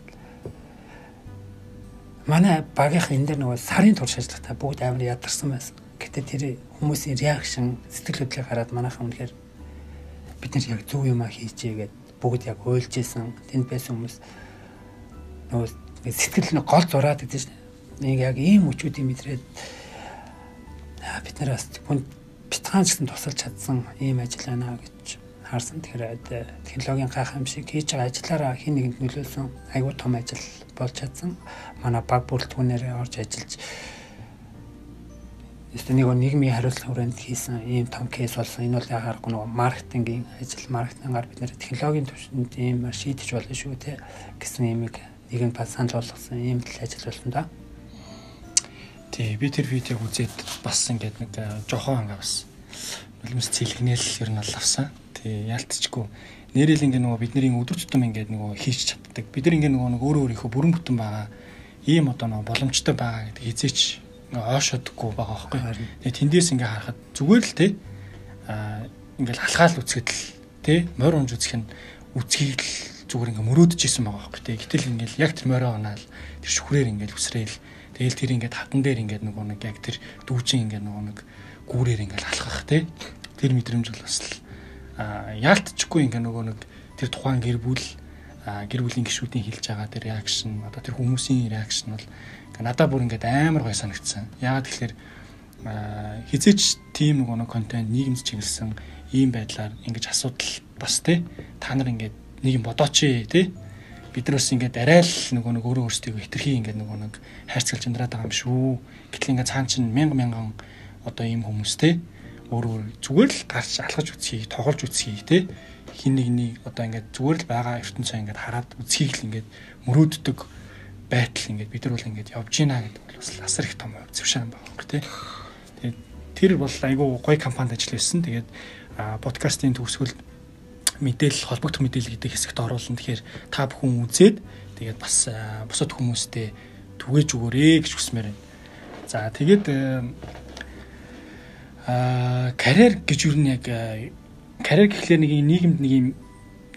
Манай багийнх энэ дээр нөгөө сарын турш ажиллахдаа бүгд амар ядарсан байсан. Гэтэ тэр хүмүүсийн реакшн сэтгэл хөдлөлийг хараад манайхан үнэхээр бид нар яг зөв юм а хийжээ гэд бүгд яг уйлж исэн. Тэнд байсан хүмүүс нөгөө сэтгэл нь гол зураад гэдэг чинь нэг яг ийм өчүүдийн мэдрээд бид нар бас битгаан ч гэсэн тусалж чадсан ийм ажил байна гэж харсан. Тэгэхээр технологийн гайхамшиг хийж байгаа ажиллаараа хин нэгэнд нөлөөлсөн айгүй том ажил болж чадсан. Манай баг бүрэлдэхүүнээр орж ажиллаж Эсвэл нэг нийгмийн хариуцлага хүрээнд хийсэн ийм том кейс болсон. Энэ бол яхаарахгүй нөгөө маркетингийн ажил, маркетингаар бид нэр технологийн төвшөнд ийм шийдэж болно шүү те гэсэн юмыг нэгэнд бас санал болгосон ийм л ажил болсон да. Тий, би тэр видеог үзээд бас ингээд нэг э, жохон ингээ бас нулимс цэлгнэл ер нь бол авсан. Тий, яалтчгүй. Нэрэл ингээ нөгөө бидний өдөр тутам ингээд нөгөө хийж чаддаг. Бид нар ингээ нөгөө өөрөө өөрийнхөө бүрэн бүтэн байгаа ийм одоо нөгөө боломжтой байгаа гэдэг хизээч оошодгүй байгаа байхгүй. Тэгээ тэндээс ингээ харахад зүгээр л тий а ингээл алхаал үцгэд л тий морь унж үзэх нь үцгийг л зүгээр ингээ мөрөөдөж исэн байгаа байхгүй тий. Гэтэл ингээл яг тэр морио унаал тэр шүхрээр ингээл үсрээл Тэгэл тэр ингээд хатан дээр ингээд нөгөө нэг яг тэр дүүжин ингээд нөгөө нэг гүүрээр ингээд алхах тий. Тэр мэдрэмж бол бас л яалтчгүй ингээд нөгөө нэг тэр тухайн гэр бүл гэр бүлийн гишүүдийн хэлж байгаа тэр реакшн одоо тэр хүмүүсийн реакшн бол надад бүр ингээд амар гой санагдсан. Яагаад тэгэхээр хизээч тийм нөгөө нэг контент нийгэмд чиглэсэн ийм байдлаар ингэж асуудал бас тий та нар ингээд нэг юм бодооч тий бид нар бас ингээд арай л нөгөө нэг өөрөө өөрсдөө хитрхи ингээд нөгөө нэг хайрцагч амьдраад байгаа юм шүү. Гэтэл ингээд цаан чин мянга мянган одоо ийм хүмүүстэй өөр өөр зүгээр л гарч алхаж үцхий, тоглож үцхий те хин нэгний одоо ингээд зүгээр л байгаа ертөнцөө ингээд хараад үцхийг л ингээд мөрөөддөг байтал ингээд бид нар бол ингээд явж гинэ гэдэг бол бас асар их том зөвшөөрөл байгаа юм те. Тэгээд тэр бол айгүй гоё компанид ажилласан. Тэгээд подкастын төгсгөл мэдээлэл холбогдох мэдээлэл гэдэг хэсэгт оруулна. Тэгэхээр та бүхэн үзээд тэгээд бас бусад хүмүүстэй түгээж өгөөрэй гэж хүсмээр байна. За тэгээд аа карьер гэж юу нэг карьер гэхлээр нэг нийгэмд нэг юм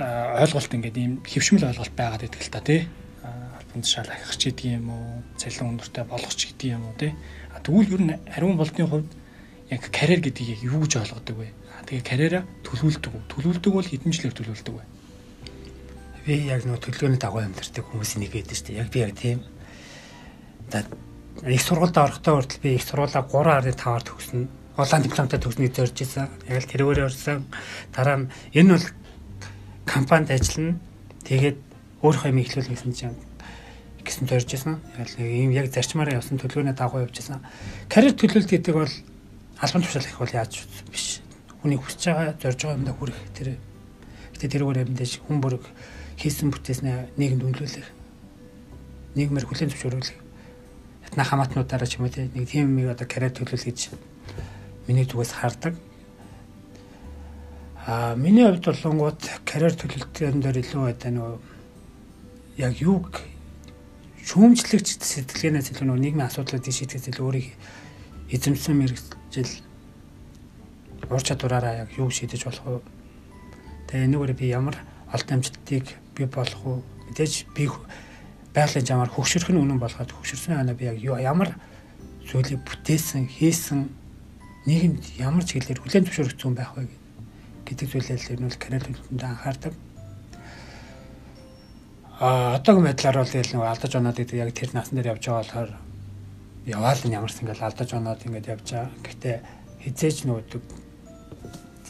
ойлголт ингээд ийм хөвшмөл ойлголт байгаад байдаг л та тий. Албан тушаал ахих ч гэдэг юм уу, цалин өндөртэй болгох ч гэдэг юм уу тий. А тэгвэл ер нь ариун болдны хувьд яг карьер гэдгийг юу гэж ойлгодог вэ? Тэгээ карьераа төлөвлөдөг. Төлөвлөдөг бол хэдэн жилээр төлөвлөдөг вэ? Би яг нөгөө төлөвлөгөөний дагуу амьдардаг хүмүүсийн нэг байдаг шүү дээ. Яг би яг тийм. За их сургуульд орохдоо хүртэл би их сургуулаа 3.5-аар төгснө. Улаан дипломтой төгснөгийг зорж исэн. Яг л тэрүүгээр орсон. Дараа нь энэ бол компанид ажиллана. Тэгээд өөрийнхөө юм ихлүүл гэсэн чинь гэсэн зорж исэн. Яг ийм яг зарчмаараа явсан төлөвлөгөөний дагуу явж исэн. Карьер төлөвлөлт гэдэг бол албан тушаал их бол яаж биш хүний хүсэж байгаа зорж байгаа юмдаа хүрэх тэр гэтээ тэрүүгээр амьдаж хүн бүрэг хийсэн бүтээснээ нийгэмд үнэлүүлэх нийгмээр хүлээн зөвшөөрүүлэх ятна хамаатнуудаараа ч юм уу нэг тийм юм одоо карьер төлөвлөл гэж миний зүгээс хардаг а миний хувьд болонгууд карьер төлөвлөлтөн дээр илүү одоо нөгөө яг юг шүүмжлэгч сэтгэлгээнээс илүү нийгмийн асуудлуудыг шийдэхээс илүү өөрийг эзэмсэн мэрэгжил ур чадвараараа яг юу шийдэж болох вэ? Тэгээ энэгээр би ямар олдон амжилтыг би болох вэ? Мэдээж би байгалийн жамаар хөгшөрөх нь үнэн болоход хөгшөрсөн ханаа би яг ямар зүйлийг бүтээсэн, хийсэн нийгэмд ямар чиглэлээр хүлээн зөвшөөрөгдсөн байх вэ гэдэг зүйлээр нь бол карьер төлөвлөлтөнд анхаардаг. А одоогийн байдлаар бол тэгэл нэг алдаж оноод гэдэг яг тэр насан дээр явж байгаа болохоор яваал нь ямарс ингээл алдаж оноод ингээд явж байгаа. Гэхдээ хизээч нөгөөдөг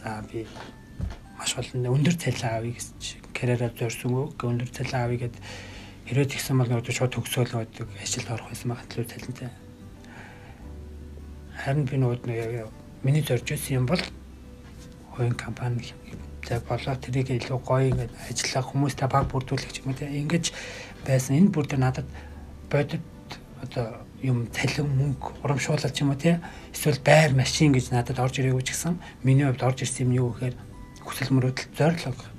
За би маш олон өндөр цалин авъя гэж карьераа зорьсонгүй өндөр цалин авъя гэд Хэрвээ тэгсэн бол нөгөө шууд төгсөөл байдаг ажилд орох байсан байгаа төлөв талантай. Харин би нөгөө миний зорж ирсэн юм бол хувийн компани за болоо тэрийг илүү гоё ингээд ажиллах хүмүүстэй баг бүрдүүлэх юм те ингэж байсан энэ бүр дээр надад бодит одоо юм цалин мөнгө урамшуулалт юм уу те эсвэл байр машин гэж надад орж ирээгүй ч гэсэн миний хувьд орж ирсэн юм юу гэхээр хүсэл мөрөөдөл зорилго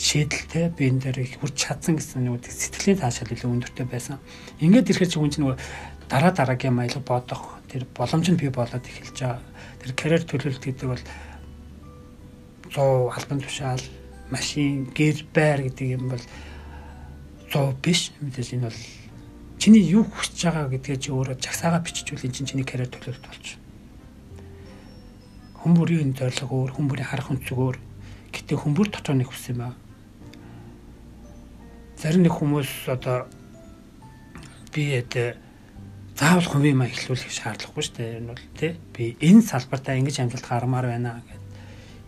шийдэлтэй би энэ дээр их хүрч чадсан гэсэн нэг сэтгэлийн таашаал илүү өндөртэй байсан. Ингээд ирэхэд хүн чинь нөгөө дараа дараагийн маялга бодох тэр боломж нь бий болоод эхэлж байгаа. Тэр карьер төлөвлөлт гэдэг бол 100 албан тушаал, машин, гэр байр гэдэг юм бол 100 биш. Мэдээж энэ бол чиний юу хүсэж байгаа гэдгээ чи өөрөө жагсаага биччихвэл эн чинь чиний карьер төлөвлөлт болж. Хүмүүрийн зорилго өөр, хүмүүрийн харах өнцөг өөр. Гэтэ хүмүүр дотор нэг хүс юм аа. Зарим нэг хүмүүс одоо би эд заавал хувийн маяг эхлүүлэх шаардлагагүй шүү дээ. Энэ бол тий би энэ салбартаа ингэж амжилт гармаар байна гэдэг.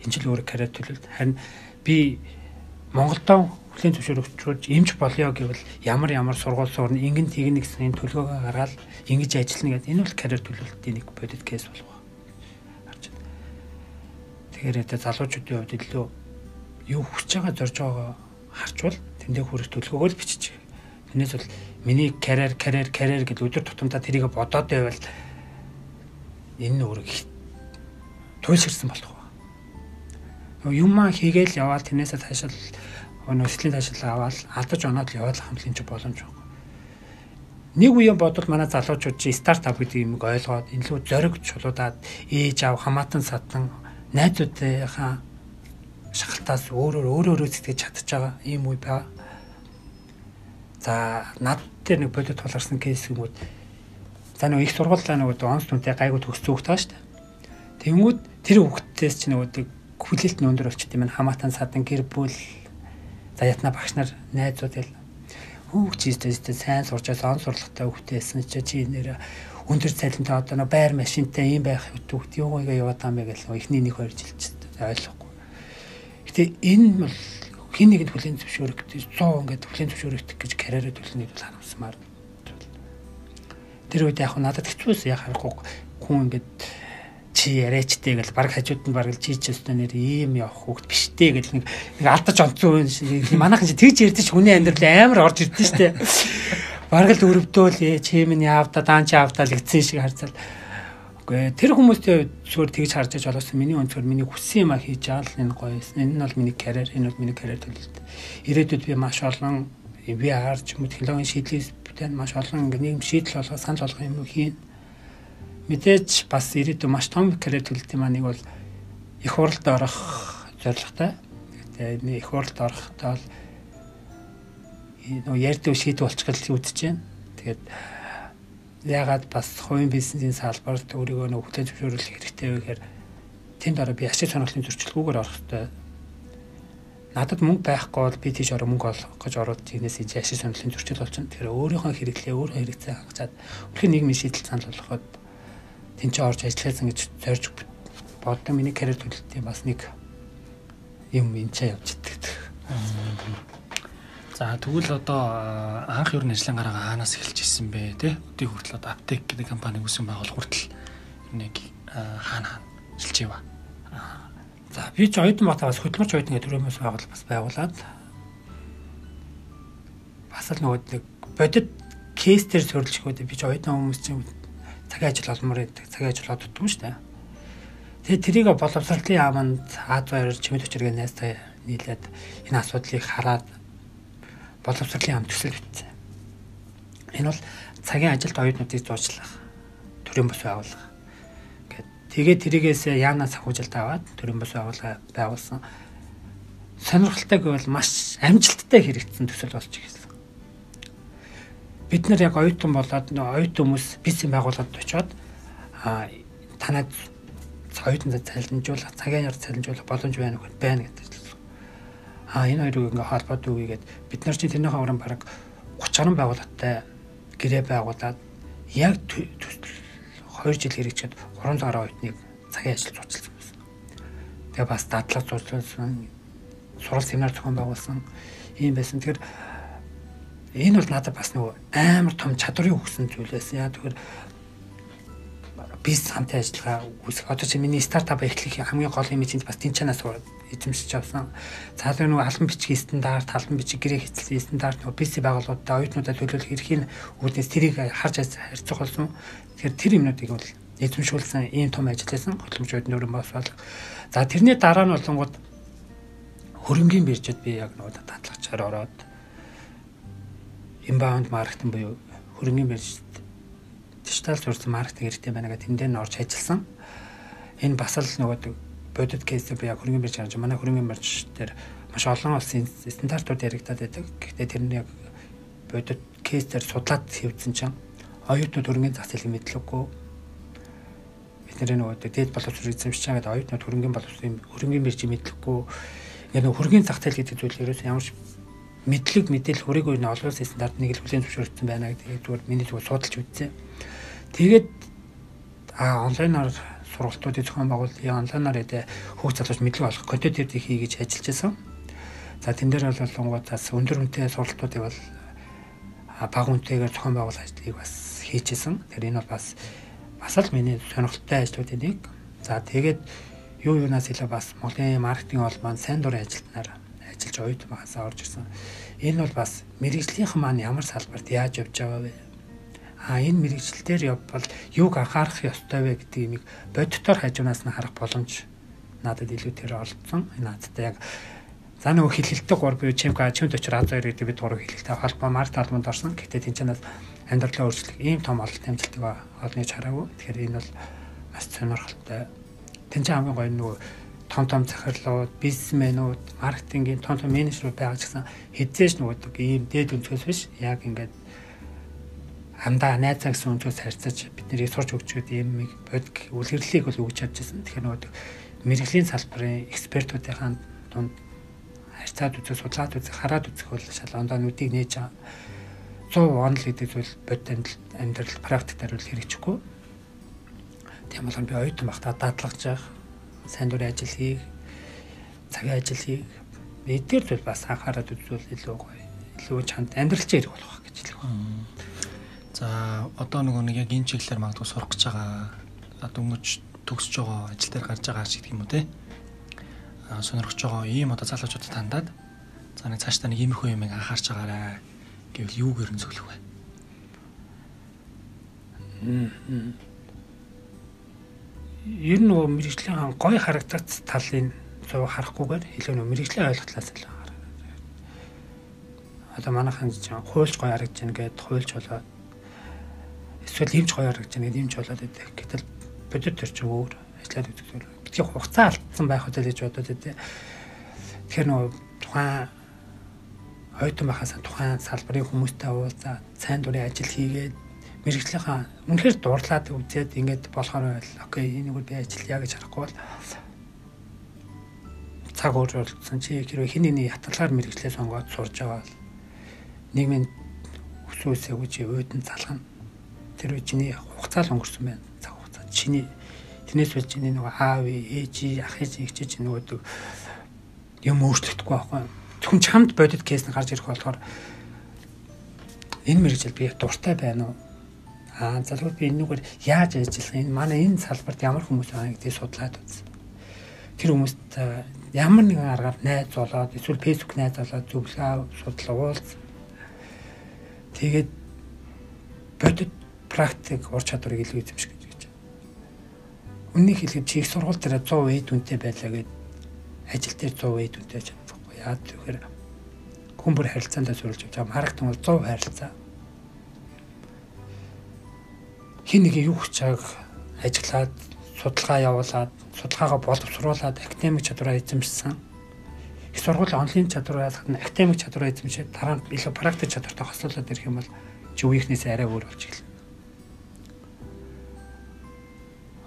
Энэ ч л өөр карьер төлөвлөлт. Харин би Монголдоо хүлийн зөвшөөрөгчрүүд эмч болёо гэвэл ямар ямар сургууль суурна ингэн тэгнэ гэсэн төлгөөгөө гаргаад ингэж ажиллана гэдэг энэ бол карьер төлөвлөлтийн нэг бодит кейс болох ба. Харж байна. Тэгэхээр энэ залуучуудын хувьд илүү юу хүсэж байгаа зорж байгаагаа харчвал тэндээ хүрэх төлгөөгөө л бичиж. Тэрнээс бол миний карьер карьер карьер гэж өдөр тутамдаа тэрийг бодоод байвал энэ нь өөрөө туйлширсан болох. Юмаа хийгээл яваал тэрнээсээ цаашаа нөхцөлийн таашаал аваад алдаж оноод л яваад хамлын ч боломж байхгүй. Нэг үеийн бодвол манай залуучууд чи стартап гэдэг юмыг ойлгоод илүү зориг чулуудаад ээж аав хамаатан садан найзуудынхаа шахалтаас өөрөөр өөрөөрөө сэтгэж чадчих байгаа ийм үе байгаа. За над дээр нэг бодит тулгарсан кейс юмуд за нэг их сургуулаа нэг онс түнтэй гайгүй төгссөн хөхтэй шүү дээ. Тэнгүүд тэр хөхтөөс чи нэг хүлээлт нь өндөр болчихд юм хамаатан садан гэр бүл За ятна багш нар найзууд ял хүүхд чийтэй сайн сурчаас он сурлагатай хүүхдээсэн чи чи нэр өндөр цалинтай одоо нөө байр машинтай юм байх хүүхд юу гойгаа яваад байгаа юм гээл эхний нэг хоёр жилч ойлгохгүй. Гэтэ энэ бол хин нэгэнд хүлийн зөвшөөрөх 100 ингээд хүлийн зөвшөөрөх гэж карьераа төлнөд бол харамсмаар. Тэр үед яг надад хэцүүс яг харахгүй хүн ингээд чи яриачтэй гэл баг хажууд нь баг л чи ч өстө нэр ийм явах хүүхд биштэй гэл нэг нэг алдаж онцсон манайхан чи тэгж ярьдэж хүний амьдрал амар орж ирдэ штэ баг л өрөвдөөл чи минь яавда даан чи яавда л гэсэн шиг харцал. Үгүй тэр хүмүүстэй зүгээр тэгж харж аж болоос миний өнцгөр миний хүссэн юм а хийж байгаа л энэ гоё юм энэ нь бол миний карьер энэ бол миний карьер төлөлт ирээдүйд би маш олон би харж юм технологийн шийдлээс бүтэн маш олон нэг шийдэл болгох санал болгох юм хийн мэдээж бас ирээдүйн маш том карьер төлөлтийн маань нэг бол их хуралд орох зорилготой. Тэгээ энэ их хуралд орохдоо л нөө ярьдаг шийдвэр болчихгол үүдэж байна. Тэгээд ягаад бас хувийн бизнесийн салбарт өөрийгөө нөө хүлээн зөвшөөрөх хэрэгтэй вэ гэхээр тэнд ороо би ашиг сонирхлын зөрчилгүүгээр орох хэрэгтэй. Надад мөнгө байхгүй бол би тийш ороо мөнгө олох гэж ороод тийнээс иж ашиг сонирхлын зөрчил болчихно. Тэгэхээр өөрийнхөө хэрэглээ өөрөө хэрэгцээ хангацаад өөрхийн нийгмийн шийдэл санал болгоход тэнцээ орж ажилласан гэж зорж боддог миний карьер төлөлтийн бас нэг юм энчээ явж иддэг. За тэгвэл одоо анх юу н ажлын гараа хаанаас эхэлж ирсэн бэ те өдий хүртэл одоо аптек гэдэг компани үүсгэн байгуул хүртэл нэг хаана хаана ажиллаж байва. За би ч оюутан батагаас хөдөлмөрч оюутан гэдэг төрөөмөөс байгуул бас байгуулад бас л нөгөө нэг бодит кейс төр сөрөлж хөөд би ч оюутан хүмүүс чинь цагийн ажил олмоор байдаг. Цагийн ажил одддаг шүү дээ. Тэгээ тэрийг боловсролын яаманд Аз баяр чимэд хүчргээ найзтай нийлээд энэ асуудлыг хараад боловсролын яам төсөл бичсэн. Энэ бол цагийн ажилд оюутнуудыг зуучлах төрийн бос байгууллага. Гэт тэгээ тэрийгээс яанаас санхүүжилт аваад төрийн бос байгууллага байгуулсан. Сонирхолтой гэвэл маш амжилттай хэрэгжсэн төсөл болж ирсэн бид нар яг оюутан болоод оюутан хүмүүс бизнес байгууллагад очиод танад оюутан цалинжуулах, цагийн яар цалинжуулах боломж байна уу байна гэдэг. А энэ хоёрыг ингээ холбоод үгээд бид нар чинь тэрнийхээ уран бараг 30 гаруй байгууллагатай гэрээ байгуулад яг 2 жил хэрэгжээд 300 гаруй оюутныг цагийн ажил зурцсан байсан. Тэгээ бас дадлаг зурцсан, сурал семинар зохион байгуулсан ийм байсан. Тэгэхээр энэ бол надад бас нөгөө амар том чадварыг өгсөн зүйл байсан. Яа тэгэхээр бизнес хамтын ажиллагаа үүсэх. Одоо чи миний стартап эхлэх хамгийн гол юм чинь бас тэнчанаас эзэмшиж авсан. Цаалын нөгөө албан бичгийн стандарт, албан бичиг гэрээ хэвлэлийн стандарт нөгөө бизнес байгууллагуудаа оюутнуудад төлөвлөх эрхийн үүднээс тэрийг харж харьцах болсон. Тэгэхээр тэр юмнуудыг бол эзэмшүүлсэн ийм том ажил хийсэн хөтөлмөрчүүд нөрөн бос бол. За тэрний дараа нь болонгууд хөрөнгөний биржэд би яг нөгөө датлагчаар ороод inbound маркетинг буюу хөрөнгөний биржид дижитал сурсан маркетинг хэрэгтэй байна гэдэг тэндээ н орж ажилласан. Энэ бас л нөгөө бодит кейс би яг хөрөнгөний бирж гарч манай хөрөнгөний бирж дээр маш олон улсын стандартууд яригадаад байдаг. Гэхдээ тэр нь яг бодит кейс дээр судлаад хэвдсэн чинь оюутнууд хөрөнгөний зах зээлийг мэдлэггүй бидний нөгөө дээд боловсрол эзэмшиж байгаа гэдэг оюутнууд хөрөнгөний боловсролын хөрөнгөний биржийг мэдлэггүй яг нөгөө хөрөнгөний зах зээл гэдэг зүйл ерөөс ямар ч мэдлэг мэдээлэл хүрээгүй нь олон улсын стандарт нэг л хүлээн зөвшөөрсөн байна гэдэг зүгээр миний зүгээр судалж үзсэн. Тэгээд а онлайнаар сургалтуудыг зохион байгуулалтын онлайнаар эдэ хүүхд залууч мэдлэг олох контентуудыг хий гэж ажиллаж байсан. За тэн дээр бол болонгуудаас өндөр үнэтэй сургалтуудыг бол бага үнэтэйгээр зохион байгуулах ажлыг бас хийчихсэн. Тэр энэ бол бас бас л миний сонирхолтой ажлуудын нэг. За тэгээд юу юунаас илүү бас Монголын маркетинг холбоонд сайн дурын ажилтнаар ажиллаж оюут багасаа орж ирсэн. Энэ бол бас мэрэгжлийнхэн маань ямар салбарт яаж явж байгаа вэ? А энэ мэрэгжил дээр явбал юуг анхаарах ёстой вэ гэдгийг нэг бодитоор хажуунаас нь харах боломж надад илүү тэр олдсон. Энэ надтай яг За нөгөө хилхэлтэй гур бие чимка чимд очир аз хоёр гэдэг бид гурав хилхэлтэй холбоо март албанд орсон. Гэхдээ тэнцэнээс амьдралаа өөрчлөх ийм том ололт амжилтыг олныг хараагүй. Тэгэхээр энэ бол бас сонирхолтой. Тэнцэн хамгийн гоё нөгөө том том захирлууд, бизнесмэнүүд, маркетингийн том том менежерүүд байгаа ч гэсэн хэзээш нөгөө ийм дээд өнцгөөс биш яг ингээд хамдаа найзаа гэсэн өнцгөөс харьцаж бидний сурч өгчөөд ийм бодик үлгэрлэлийг бол өгч чадчихсан. Тэгэхээр нөгөө мэрэгжлийн салбарын экспертүүдийн дунд харьцаад үзэх, судлаад үзэх, хараад үзэх бол шал ондоо нүдийг нээж 100 онл гэдэг зүйл бодит амьдрал практикаар бол хэрэгжихгүй. Тийм болохоор би оюутан багтаа дадлагж явах сайн дурын ажил хийх, цагийн ажил хийх. Эдгээр зүйл бас анхаарал үзвэл илүү гоё. Илүү чанд амьдралч ярих болох гэж хэлэх байна. За одоо нөгөө нэг яг энэ чиглэлээр магадгүй сурах гэж байгаа дөнгөж төгсөж байгаа ажил дээр гарч байгаа шиг юм уу те. А сонирхож байгаа ийм одоо залуучуудад тандаад за нэг цааш та нэг иймэрхүү юмыг анхаарч байгаарай гэвэл юугээр нь зөвлөх вэ? Мм ер нь нөгөө мэрэгжлийн гой харагдах талын зөв харахгүйгээр илүү нөгөө мэрэгжлийн ойлголтоос л хараа. Одоо манайхан хуульч гой харагдаж байна гэд хуульч болоод эсвэл эмч гой харагдаж байна гэд эмч болоод байдаг. Гэтэл бодит төр чинь өөр ажиллаад үзэх. Битгий хугацаа алдсан байх үедээ гэж бодоод байдаг. Тэгэхээр нөгөө тухайн ойтон байхаас тухайн салбарын хүмүүстэй уулзаад сайн дурын ажил хийгээд мэрэгжлийнхаа үнэхээр дуурлаад үзээд ингээд болохоор байл окей энийг би ажиллая гэж харахгүй бол цаг өөрчлөлтсөн чи хэрвээ хин нэг ятгалаар мэрэгчлээ сонгоод сурж байгаа бол нийгмийн өсвөөсөө гэж өөдөн залгана. Тэр үе чиний хугацаа л өнгөрсөн байна. Цаг хугацаа. Чиний тэрнээс бол чиний нөгөө аав, ээж, ах эгч нөгөө юм өөрчлөгдөхгүй байхгүй. Зөвхөн чамд бодит кейс нь гарч ирэх болохоор энэ мэрэгжил би дуртай байна уу? Аа залхууд би энэгээр яаж ажиллах энэ манай энэ салбарт ямар хүмүүс байна гэдгийг судлаад үзсэн. Тэр хүмүүст ямар нэгэн аргаар найз болоод эсвэл фэйсбુક найз болоод зөвлөгөө судлаа уулз. Тэгээд бодит практик ур чадварыг илүү эзэмших гэж гэж. Үнийг хэлэхэд чи их сургууль дээр 100 үед үнэтэй байлаа гэд ажил дээр 100 үед үнэтэй чадахгүй. Яа тэгэхээр хүн бүр харилцаанд явж байгаа. Маркетинг бол 100 харилцаа хин нэг юу хүч чаг ажиллаад судалгаа явуулаад судалгаагаа боловсруулад академик чадвараа эзэмшсэн. Их сургуулийн онлайн чадвараа ялгах академик чадвараа эзэмшээд дараа нь илүү практик чадвартай хослуулаад ирэх юм бол чи үеийнхнээс арай өөр болж эхэлнэ.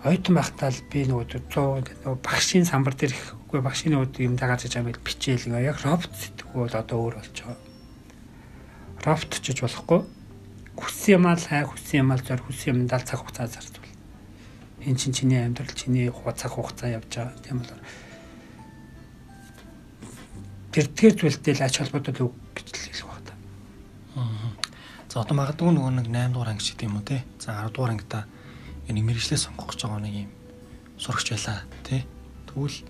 Ойтон байхдаа л би нөгөө 100 нөгөө багшийн самбар дээр ихгүй багшийн нөгөө юм дагаад чаж амил бичээл яг робот сэтгэхгүй бол одоо өөр болж байгаа. Робот чиж болохгүй хүссэн юм аа хай хүссэн юм аа зор хүссэн юм дал цаг хугацаа зарцуул. Эн чин чиний амьдрал чиний цаг хугацаа явж байгаа. Тийм бол тэр тэр зүйлтэй л ач холбогдол үг гэж хэлэх байна. За одоо магадгүй нөгөө нэг 8 дугаар анги шиг тийм үү те. За 10 дугаар ангита энэ мэрэгчлээ сонгох гэж байгаа нэг юм сурагч байлаа те. Тэгвэл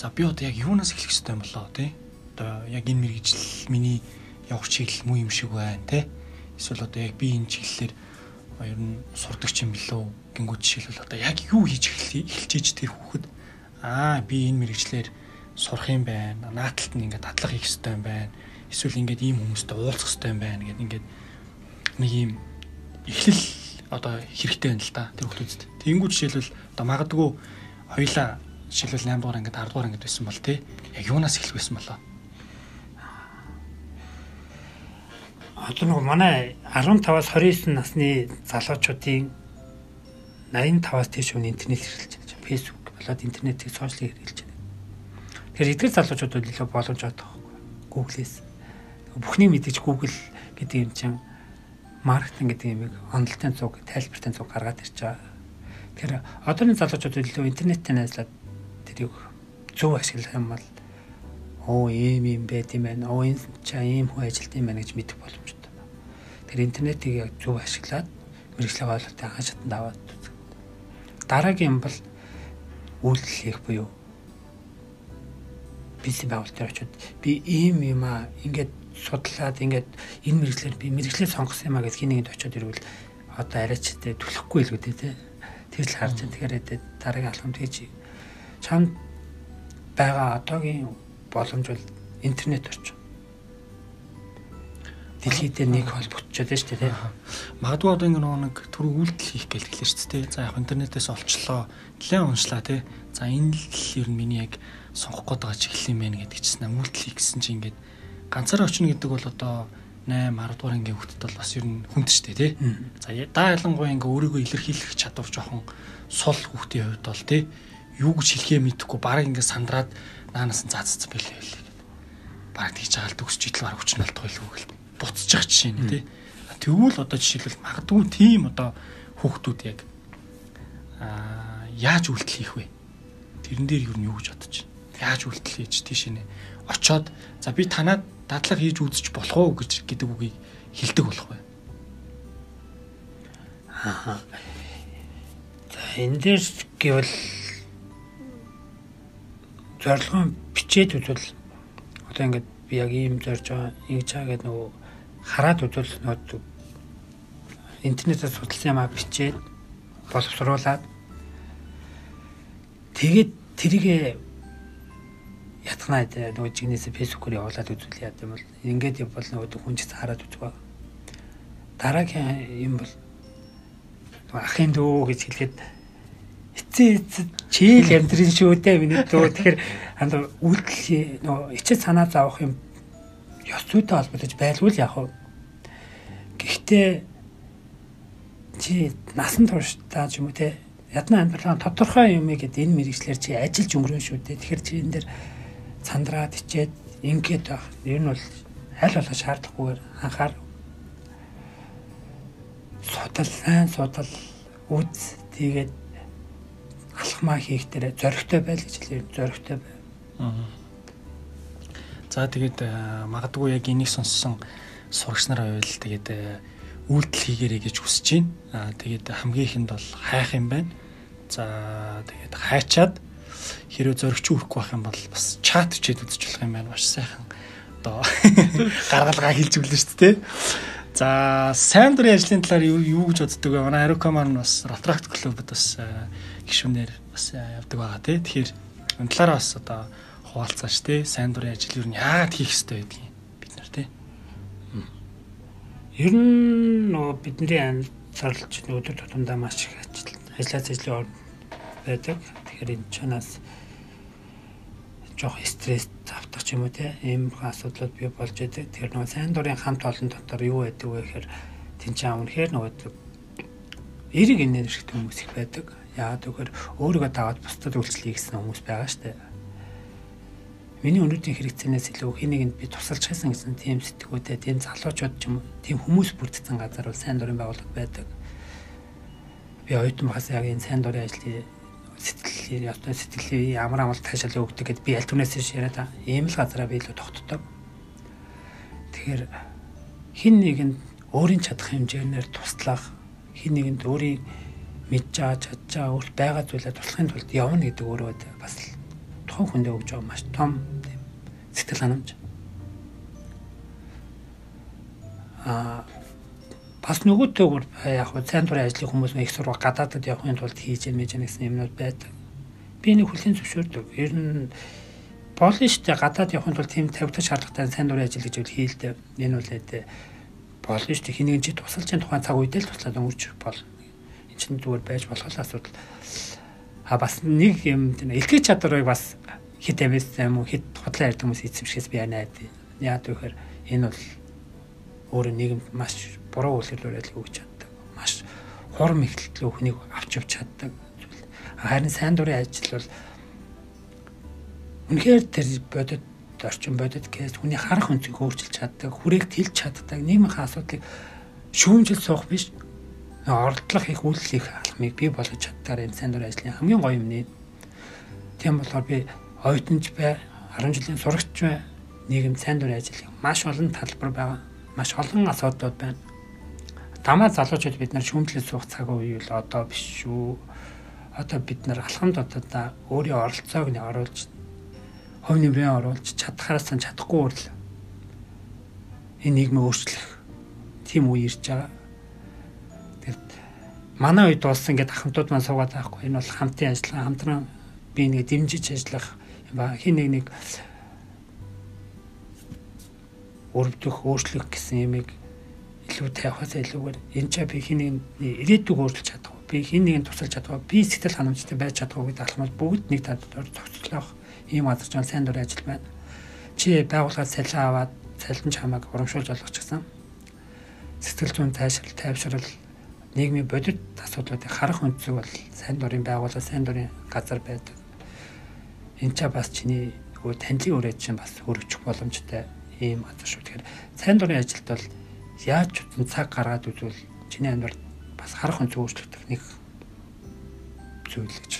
за би одоо яг юунаас эхлэх ёстой юм болоо те. Одоо яг энэ мэрэгжил миний явах чиглэл муу юм шиг байна те. Эсвэл одоо яг би энэ чиглэлээр ер нь сурдаг юм билүү гингүүд жишээлбэл одоо яг юу хийж эхэлж иж тэр хүүхэд аа би энэ мэрэгчлэр сурах юм байна. Нааталт нь ингээд татлах хийх хэрэгтэй юм байна эсвэл ингээд ийм хүмүүстэй уулзах хэрэгтэй юм байна гэдэг ингээд нэг ийм эхлэл одоо хэрэгтэй байна л да тэр хүмүүсд. Тэнгүүд жишээлбэл одоо магадгүй хоёлаа жишээлбэл 8 дугаар ингээд 10 дугаар ингээд байсан бол тий яг юунаас эхлэх байсан болоо. Одоо нэг манай 15-аас 29 насны залуучуудын 85-аас тийш үн интернет хэрэглэж байна. Facebook болоод интернетийг сошиалыг хэрэглэж байна. Тэгэхээр эдгээр залуучууд бол илүү боломж авах Google-ээс бүхний мэдээж Google гэдэг юм чинь маркетинг гэдэг юмыг онолтын цуг, тайлбартын цуг гаргаад ирж байгаа. Тэгэхээр одооны залуучууд илүү интернеттэй найзлаад тэрийг зөв ашиглах юм бол оо ийм юм байт юм байна. Оо энэ ча ийм хүн ажилт юм байна гэж мэдэх боломжтой. Тэр интернетийг яг зөв ашиглаад мэрэгжлийн ойлголтыг анхан шатанд аваад дараагийн юм бол үйлдэл хийх буюу бизнес байгуулалтын очоод би ийм юм аа ингээд судлаад ингээд энэ мэрэгчлэр би мэрэгчлээ сонгосон юм а гэж хинэгэнд очиод ирвэл одоо арайч тэ түлхэхгүй л үү тэ тэр л харж тэгэхээр дараагийн алхамд хийж чам байгаа одоогийн боломж бол интернет орчин. Дэлхийд нэг холбогдчиход байна шүү дээ. Магадгүй одоо ингэ нэг түр үйлдэл хийх гэж хэлсэн шүү дээ. За яг интернетээс олчлоо, нэлээд уншлаа тий. За энэ л ер нь миний яг сонгох гээд байгаа чиглэл юм байна гэдэг чинь үйлдэл хийх гэсэн чинь ингээд ганцаараа очно гэдэг бол одоо 8 10 дугаар ангийн хүүхдэд бол бас ер нь хүнд штэ тий. За даа ялангуяа ингээ өөрийгөө илэрхийлэх чадвар жоохон сул хүүхдийн хувьд бол тий юу гэж хэлхээ мэдэхгүй бараг ингээ сандраад наанаас нь заацсан байлээ байлээ. Бараг тийж хаалт өгсөж идэл бараг хүчин алдах байлгүй гэл буцчих жишээ нь тий. Тэгвэл одоо жишээлбэл магадгүй тийм одоо хүүхдүүд яг аа яаж үйлдэл хийх вэ? Тэрэн дээр юу юу гэж бодож байна? Яаж үйлдэл хийж тийш нэ очоод за би танаад дадлага хийж үзэж болох уу гэж гэдэг үгийг хэлдэг болох бай. Аа. За энэ дээр гэвэл зорилгоо бичээд үзвэл одоо ингээд би яг ийм зорж байгаа ингэж байгаа гэдэг нөгөө хараад үзвэл нөгөө интернетээр судалсан юмаа бичээд боловсруулад тэгээд тэрийг ятгнаа нөгөө жигнэсээ фэйсбүүкээр явуулаад үзүүл яа гэм бол ингээд бол нөгөө хүн ч хараад баг. Дараагийн юм бол ахын дөө гэж хэлгээд эцээ эцээ чийл амьдрын шүү дээ миний дөө тэгэхээр анд үйлдэл нөгөө ичээ санаа заавах юм ёс зүйтэй холбогдож байлгүй л яг хав. Гэхдээ чи насан турш та ч юм уу те ядна амьдралаа тодорхой юм гээд энэ мэрэгчлэр чи ажиллаж өнгөрөн шүү дээ. Тэгэхээр чи энэ дэр цандраад ичээд ингээд байх. Нь бол аль болох шаардлагагүйгээр анхаар судал сайн судал үз тэгээд алхмаа хийх дээр зоригтой байл гэж хэлээ. Зоригтой бай. За тэгээд магадгүй яг энийг сонссон сурагч нар байвал тэгээд үйлдэл хийгэрэй гэж хүсэж байна. Аа тэгээд хамгийн ихэнд бол хайх юм байна. За тэгээд хайчаад хэрвээ зөрөгч үрхгүй байх юм бол бас чат хичээд үзэж болох юм байна. Маш сайхан одоо *laughs* гаргалгаа хэлж өглөө шүү дээ. За сайн дурын ажлын талаар юу гэж боддөг вэ? Манай Арукамар нь бас Рафтракт клубд бас э, гишүүнээр бас э, явдаг байгаа тий. Тэгэхээр энэ талаараа бас одоо хуваалцаач тий. Сайн дурын ажил юу яагаад хийх хэрэгтэй байдгийг бид нар тий. Ер нь нөгөө бидний амьсгалч өдөр тутамдаа маш их ажил ажлаас ажлын байдаг. Тэгэхээр энэ чанаас жоох стресс автах юм уу те ийм асуудлууд бий болж байдаг. Тэгэхээр нөгөө сайн дурын хамт олон дотор юу байдаг вэ гэхээр тэнцээ үнэхээр нөгөө эрэг энергитэй хүмүүс их байдаг. Яагаад гэвэл өөрийгөө даваад бусдад үйлчлэе гэсэн хүмүүс байгаа штэ. Миний өнөөдрийн хэрэгцээнээс илүү хин нэгэнд би тусалж хайсан гэсэн тийм сэтгүүтэй, тийм залуучууд ч юм тийм хүмүүс бүрдсэн газар бол сайн дурын байгууллага байдаг. Би оюутан багаас яг энэ сайн дурын ажлыг сэтгэл одоо сэтгэлийн ямар амал таашаал өгдөг гэд би аль түнээс яриад ийм л газараа би илүү тогтдог. Тэгэхээр хин нэгэнд өөрийн чадах хэмжээгээр туслах хин нэгэнд өөрийн мэдж байгаа чадж байгаа өөрт байгаа зүйлээ туслахын тулд явна гэдэг өөрөө бас тухайн хүндээ өгж байгаа маш том сэтгэл ханамж. Аа бас нөгөөтэйгөр яг хөө сайн дурын ажлын хүмүүс их сурга гадаадад явахын тулд хийж мэж гэсэн юмнууд байдаг. Би нэг хүлийн зөвшөөрдөг. Ер нь болно дээ гадаад явахын тулд тийм тавигдах шаардлагатай сайн дурын ажил гэж хэлдэг. Энэ бол edhe болно дээ хэнийг чи тусалж тухайн цаг үедээ л туслаад өнгөрч болно. Энд чинь зүгээр байж болох асуудал. А бас нэг юм тийм илтгэж чадварыг бас хит амис юм уу хит хотлон ярьдаг хүмүүс эзэмшихээс би яанаад яад вэхээр энэ бол өөрөө нийгэмд маш буруу үйлдвэрлэл өгч чаддаг. Маш хурм ихтлээ өхнийг авч явж чаддаг. Харин сайн дурын ажил бол үнэхээр тэр бодит орчин бодит кейс хүний харах өнцгийг өөрчилж чаддаг, хүрээг тэлж чаддаг, нийгмийн асуудлыг шүүмжил суух биш ордлох их үйл хийх алхмыг бий болгож чаддаар энэ сайн дурын ажлын хамгийн гоё юм нэ. Тийм болохоор би оюутанч бай, 10 жилийн сурагч бай, нийгэм сайн дурын ажлын маш олон талбар байгаа. Маш олон асуудлууд байна дамаа залуучууд бид нар шүүмжлэл суух цаг үе л одоо биш шүү. Одоо бид нар алхамд одоо өөрийн оролцоог нь оруулж хувь нэмрээ оруулж чадхаараас нь чадахгүй үл энэ нийгмийг өөрчлөх тийм үе ирж байгаа. Манай үед болсон ингээд ахмадууд маань суугаад байхгүй. Энэ бол хамтын ажиллагаа хамтран би нэг дэмжиж ажиллах хин нэг нэг өрөвдөх өөрчлөх гэсэн юмыг илүү тавихаас илүүгээр энэ ч би хэнийг ирээдүг өөрчилж чадах. Би хин нэгэн тусалж чадах. Би сэтгэл ханамжтай байж чадах гэдэг алхмал бүгд нэг талаар зохицлох ийм азарч сайн дурын ажил байна. Чи байгууллагаас салхи аваад салхин чамайг урамшуулж олгох гэсэн. Сэтгэл зүйн цаашрал, тайвшрал, нийгмийн бодит асуудлуудыг харах өнцөг бол сайн дурын байгууллага, сайн дурын газар байдаг. Энд ч бас чиний нөгөө танилын үрээд чинь бас хөрөгчих боломжтой ийм газар шүү. Тэгэхээр сайн дурын ажилд бол яаж ч утсан цаг гаргаад үзвэл чиний амьдрал бас харах өнцөг өөрчлөгдөх нэг зүйл гэж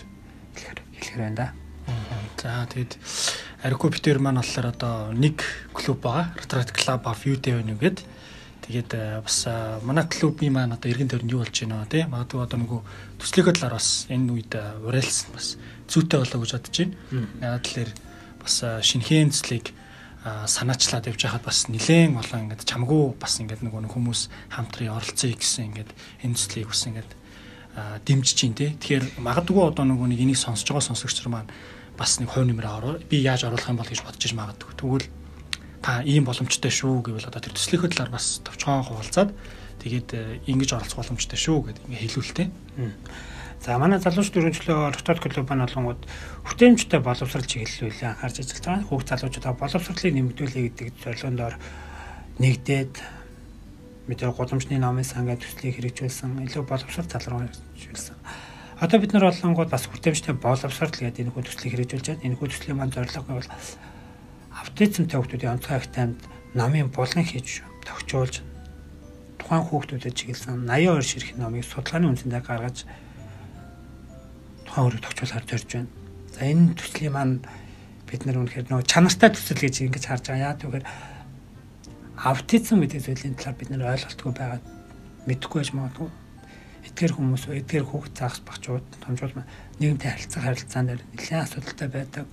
хэлэхээр хэлэхээр байна да. За тэгэд Арико Питер маань болохоор одоо нэг клуб байгаа. Retreat Club of UTV нэгэд тэгээд э, бас э, манай клубын маань одоо иргэн тойронд юу болж байна тий магадгүй одоо нөгөө төслийнхөө талаар бас энэ үед э, урайлсан бас зүйтэй болоо гэж бодож байна. Яагаад тэлэр бас шинэхэн цэцлийг санаачлаад явж байхад бас нилээн олон ингээд чамгүй бас ингээд нөгөө хүмүүс хамтран оролцъё гэсэн ингээд энэ төслийг бас ингээд дэмжиж чинь тий. Тэгэхээр магадгүй одоо нөгөө нэг энийг сонсож байгаа сонсогч нар маань бас нэг хувь нэмрээ ороо би яаж оруулах юм бол гэж бодож иж магадгүй. Тэгвэл та ийм боломжтой шүү гэвэл одоо тэр төслийнхөө талаар бас товчхон хуваалцаад тэгээд ингэж оролцох боломжтой шүү гэдэг ингээ хэлүүлтэй. За манай залууч дөрвөнчлөө Ротод клуб маань болонгууд хүртээмжтэй боловсрал чиглэлүүл анхаарч ажиллаж байгаа. Хүүхд залуучуудаа боловсролыг нэмэгдүүлэх гэдэг зорилгондоор нэгдээд мэдээ гудамжны номын сангаа төслийг хэрэгжүүлсэн, илүү боловсрол тал руу хэрэгжүүлсэн. Одоо бид нар болонгууд бас хүртээмжтэй боловсрал гэдэг энэ хүү төслийг хэрэгжүүлж байна. Энэ хүү төслийн маань зорилго бол аутизмтай хүүхдүүдийн онцгой их таймд номын булган хийж тохижуулж тухайн хүүхдүүдэд чиглэсэн 82 ширхэг номыг судалгааны үндсэндээ гаргаж тухайн өрөө тогтчуулахаар зорж байна. За энэ төслийн маань бид нар үнэхээр нөгөө чанартай төсөл гэж ингэж харж байгаа. Яа гэвэл аутизм гэдэг зүйлийн талаар бид нар ойлголтгүй байгаад мэдэхгүй байж магадгүй. Эдгээр хүмүүс, эдгээр хүүхд заахс багчууд, томчууд нийгэмтэй харилцаа харилцаан дээр нэлээд асуудалтай байдаг.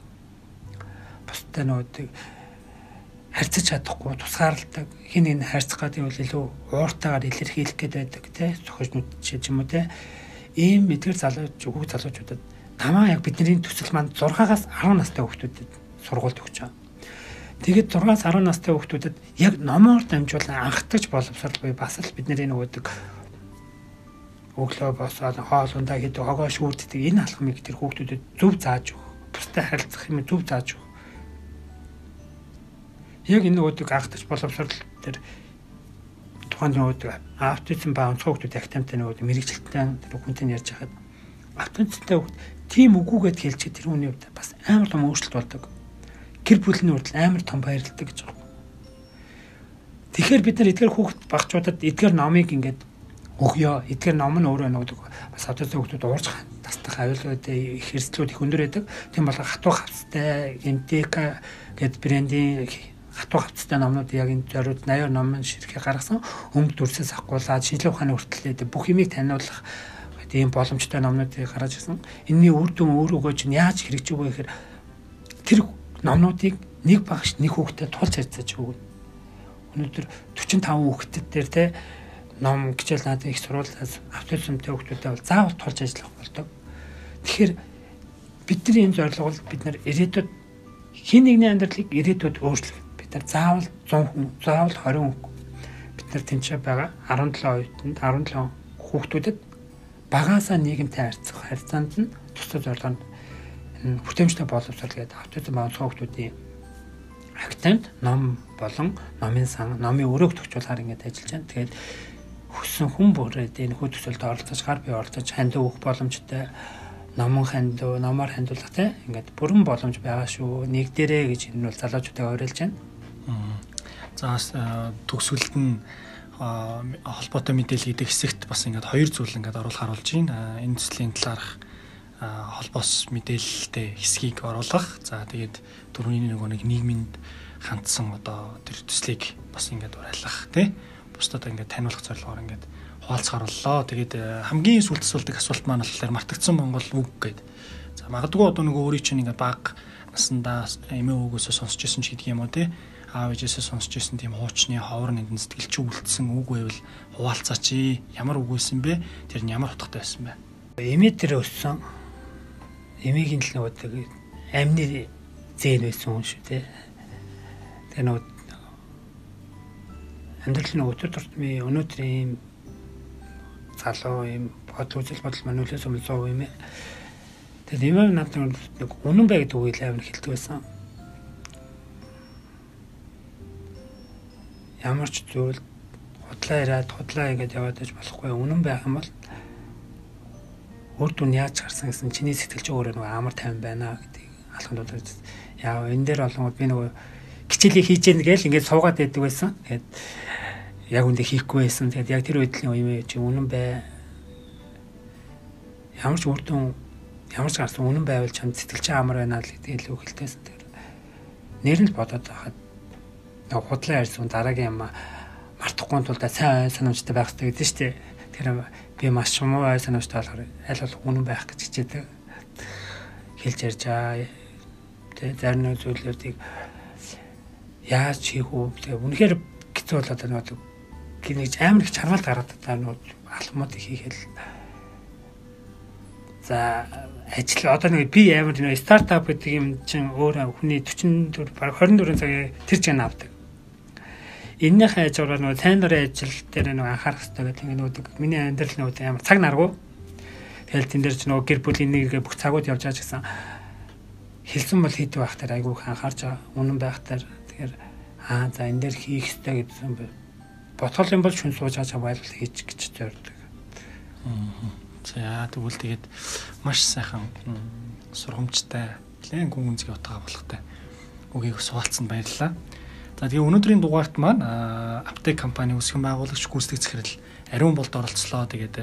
Бусдад нөгөө харьцаж чадахгүй тусгаарладаг хин энэ харьцах гэдэг бол илүү ууртаагаар илэрхийлэх гээд байдаг тий зохиожнууд ч юм уу тий ийм эдгээр залууч хүүхд залуучуудад тамаа яг бидний төсөл маань 6-аас 10 настай хүүхдүүдэд сургуульд өгч байгаа. Тэгээд 6-аас 10 настай хүүхдүүдэд яг номоор дамжуулан анхдагч боловсрал буюу бас л бидний нөгөөдөг өглөө босоод хоолундаа хийдэг хогоо шүүрддэг энэ алхмыг тэр хүүхдүүдэд зөв зааж өгөх. Бустай харилцах юм зөв зааж өгөх. Яг энэ нөгөөдөг анхдагч боловсрал тэр тухайн нөгөө аутизм ба онцгой хүүхдүүд актамтай нөгөө мэрэгчлэлтэй тэр хүнтэй ярьж хахад аутизмтай хүүхд тийм үгүйгээд хэлчихээ тэр хүний хувьд бас амар том өөрчлөлт болдог. Гэр бүлийн хүртэл амар том баярлалтай гэж байна. Тэгэхээр бид нар эдгээр хүүхд багчуудад эдгээр номыг ингээд өгөө. Эдгээр ном нь өөрөө нөгөө бас аутизм хүүхдүүд уурж тастах аюулгүйд их эрсдлүүд их өндөр байдаг. Тийм бол хатуу хавцтай, MTK гэд брендийн хатуу хавцтай номнууд яг энэ зориуд 80 номын ширхэг гаргасан өмг дүрсээс ахгуулаад шинжлэх ухааны хүртлээд бүх юмыг таниулах ийм боломжтой номнуудыг гаргаж ирсэн. Энийний үр дүн өөрөөгөө чинь яаж хэрэгжиж байгаа гэхээр тэр номнуудыг нэг багш нэг хүүхдэд тулж харьцааж өгнө. Өнөөдөр 45 хүүхдэд дээр те ном гिचэл наад их сурвалжаас автомобилтэй хүүхдүүдэд бол заавал тулж ажиллах болдог. Тэгэхээр бидний энэ зорилго бол бид нар ирээдүйд хин нэгний амьдралыг ирээдүйд өөрчлөх. Бид нар заавал 100 хүн, заавал 20 хүн бид нар тэнцээ байгаа 17 оюутанд 17 хүүхдүүдэд багаасаа нийгэмтэй харьцах харьцаанд нь тусад зорилгонд энэ хүртээмжтэй боловсрол гэдэг автозын онцгой хүмүүсийн актент ном болон номын сан номын өрөөг төгчүүлгээр ингэж ажиллаж байна. Тэгээд хүссэн хүн бүрээд энэ хүү төсөлд оролцож гар бие оролцож ханд өгөх боломжтой номон ханд номоор хандуулах тийм ингээд бүрэн боломж байгаа шүү. Нэг дээрээ гэж энэ бол залуучуудыг уриалж байна. За төгсгөлд нь холбоотой мэдээлэл гэдэг хэсэгт бас ингээд хоёр зүйл ингээд оруулах харуулж байна. Энэ төслийн талаарх холбоос мэдээлэлтэй хэсгийг оруулах. За тэгээд дөрөвний нөгөө нэг нийгминд хандсан одоо тэр төслийг бас ингээд уриалгах тий. Бусдад ингээд таниулах зорилгоор ингээд хуваалцахаар боллоо. Тэгээд хамгийн сүүлд асуултыг асуулт маань болохоор мартагдсан Монгол үг гэдэг. За магадгүй одоо нөгөө өөрийн чинь ингээд баг насандаа эмээ өвгөөсөө сонсч ирсэн ч гэдэг юм уу тий аав ээжээсээ сонсч ирсэн тийм хуучны ховор нэгэн сэтгэлч үлдсэн үг байвал хуваалцаач ямар үг байсан бэ? Тэр нь ямар утгатай байсан бэ? Эмээ тэр өссөн. Эмээгийн л нөгөө амьны зээн байсан хүн шүү те. Тэр нөгөө амьдрал нь өдөр тутмын өнөөдөр ийм залуу ийм бодол үзэл бодол мануулаас өмнө 100 юм ээ. Тэгээд эмээ надад нэг үнэн бай гэдэг үгийг амар хэлдэг байсан. Ямар ч зүйл худлаа ирээд худлаа игээд яваад иж болохгүй үнэн байх юм бол үр дүн яаж гарсан гэсэн чиний сэтгэл чи өөрөө нөгөө амар тайван байна гэдгийг алханд удаа яа энэ дээр олонгод би нөгөө хичээлийг хийж яах гээл ингээд суугаад байдаг байсан. Тэгээд яг үндэ хийхгүй байсан. Тэгээд яг тэр үеийн юм чи үнэн бай. Ямар ч үр дүн ямар ч гарсан үнэн байвал чам сэтгэл чи амар байна л гэдэг илүү хэлтэйсэн. Тэгээд нэр нь бодоод байхад худлаа ярьсан дараагийн юм мартахгүй тулд сайн ой санамжтай байх хэрэгтэй гэдэг шүү дээ. Тэгэхээр би маш муу ой санамжтай болохоор аль болох үнэн байх гэж хичээдэг. Хэлж ярьж аа. Тэ зарим нэг зүйлүүдийг яаж хийх үү тэгээ үнэхээр хэцүү болоод байна гэдэг гинэж амар их чармаал гараад байна алхмууд хийхэл за ажил одоо нэг би амар нэг стартап гэдэг юм чинь өөр хүний 44 баг 24 цагийн тэр чинь авдаг эннийхээ ажгаар нөгөө сайн дурын ажил дээр нөгөө анхаарах хэрэгтэй гэдэг нөгөө миний амьдрал нөгөө ямар цаг наргуу тэгэл тэн дээр ч нөгөө гэр бүл энийг бүх цагууд явж байгаа ч гэсэн хэлсэн бол хийдэг байх дээр айгүй анхаарч байгаа үнэн байх дээр тэгэхээр аа за энэ дээр хийх хэрэгтэй гэдсэн ботгол юм бол шүн сууж байгаа байл хийж гэж зорддог. За тэгвэл тэгээд маш сайхан сургамжтай нэлээд гүн гүнзгий утгаа болохтай үгийг суулцсан баярлалаа. За тэгээ өнөөдрийн дугаарт маань аптек компани үүсгэн байгуулагч гүйцэтгэх захирал ариун болд оролцлоо. Тэгээд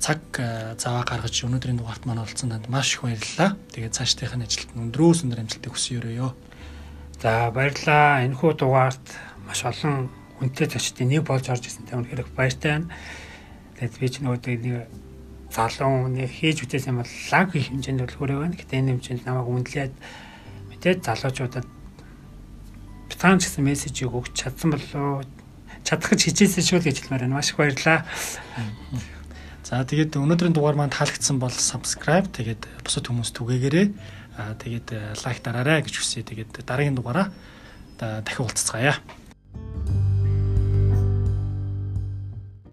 цаг заваа гаргаж өнөөдрийн дугаарт маань оролцсон танд маш их баярлалаа. Тэгээд цаашдынх нь ажилд өндрөөс өндөр амжилтыг хүсье өрөөё. За баярлалаа. Энэхүү дугаарт маш олон хүнтэй зочдын нэг болж орж ирсэн та үнэхээр баяртай байна. Тэгээд би ч нөгөө нэг залуу хүний хийж үтээсэн бол лаг их хэмжээнд бол хүрээ байна. Гэтэ энэ хэмжээнд намайг үнэлээд мэдээд залуучуудад цаан ч гэсэн мессежийг өгч чадсан болоо чадах гэж хичээсэн шүү л гэж хэлмээр байна. Маш их баярлалаа. За тэгээд өнөөдрийн дугаар маань таалагдсан бол subscribe тэгээд бусад хүмүүс түгээгээрэй. Аа тэгээд лайк дараарай гэж хүсье. Тэгээд дараагийн дугаараа дахин уулзцгаая.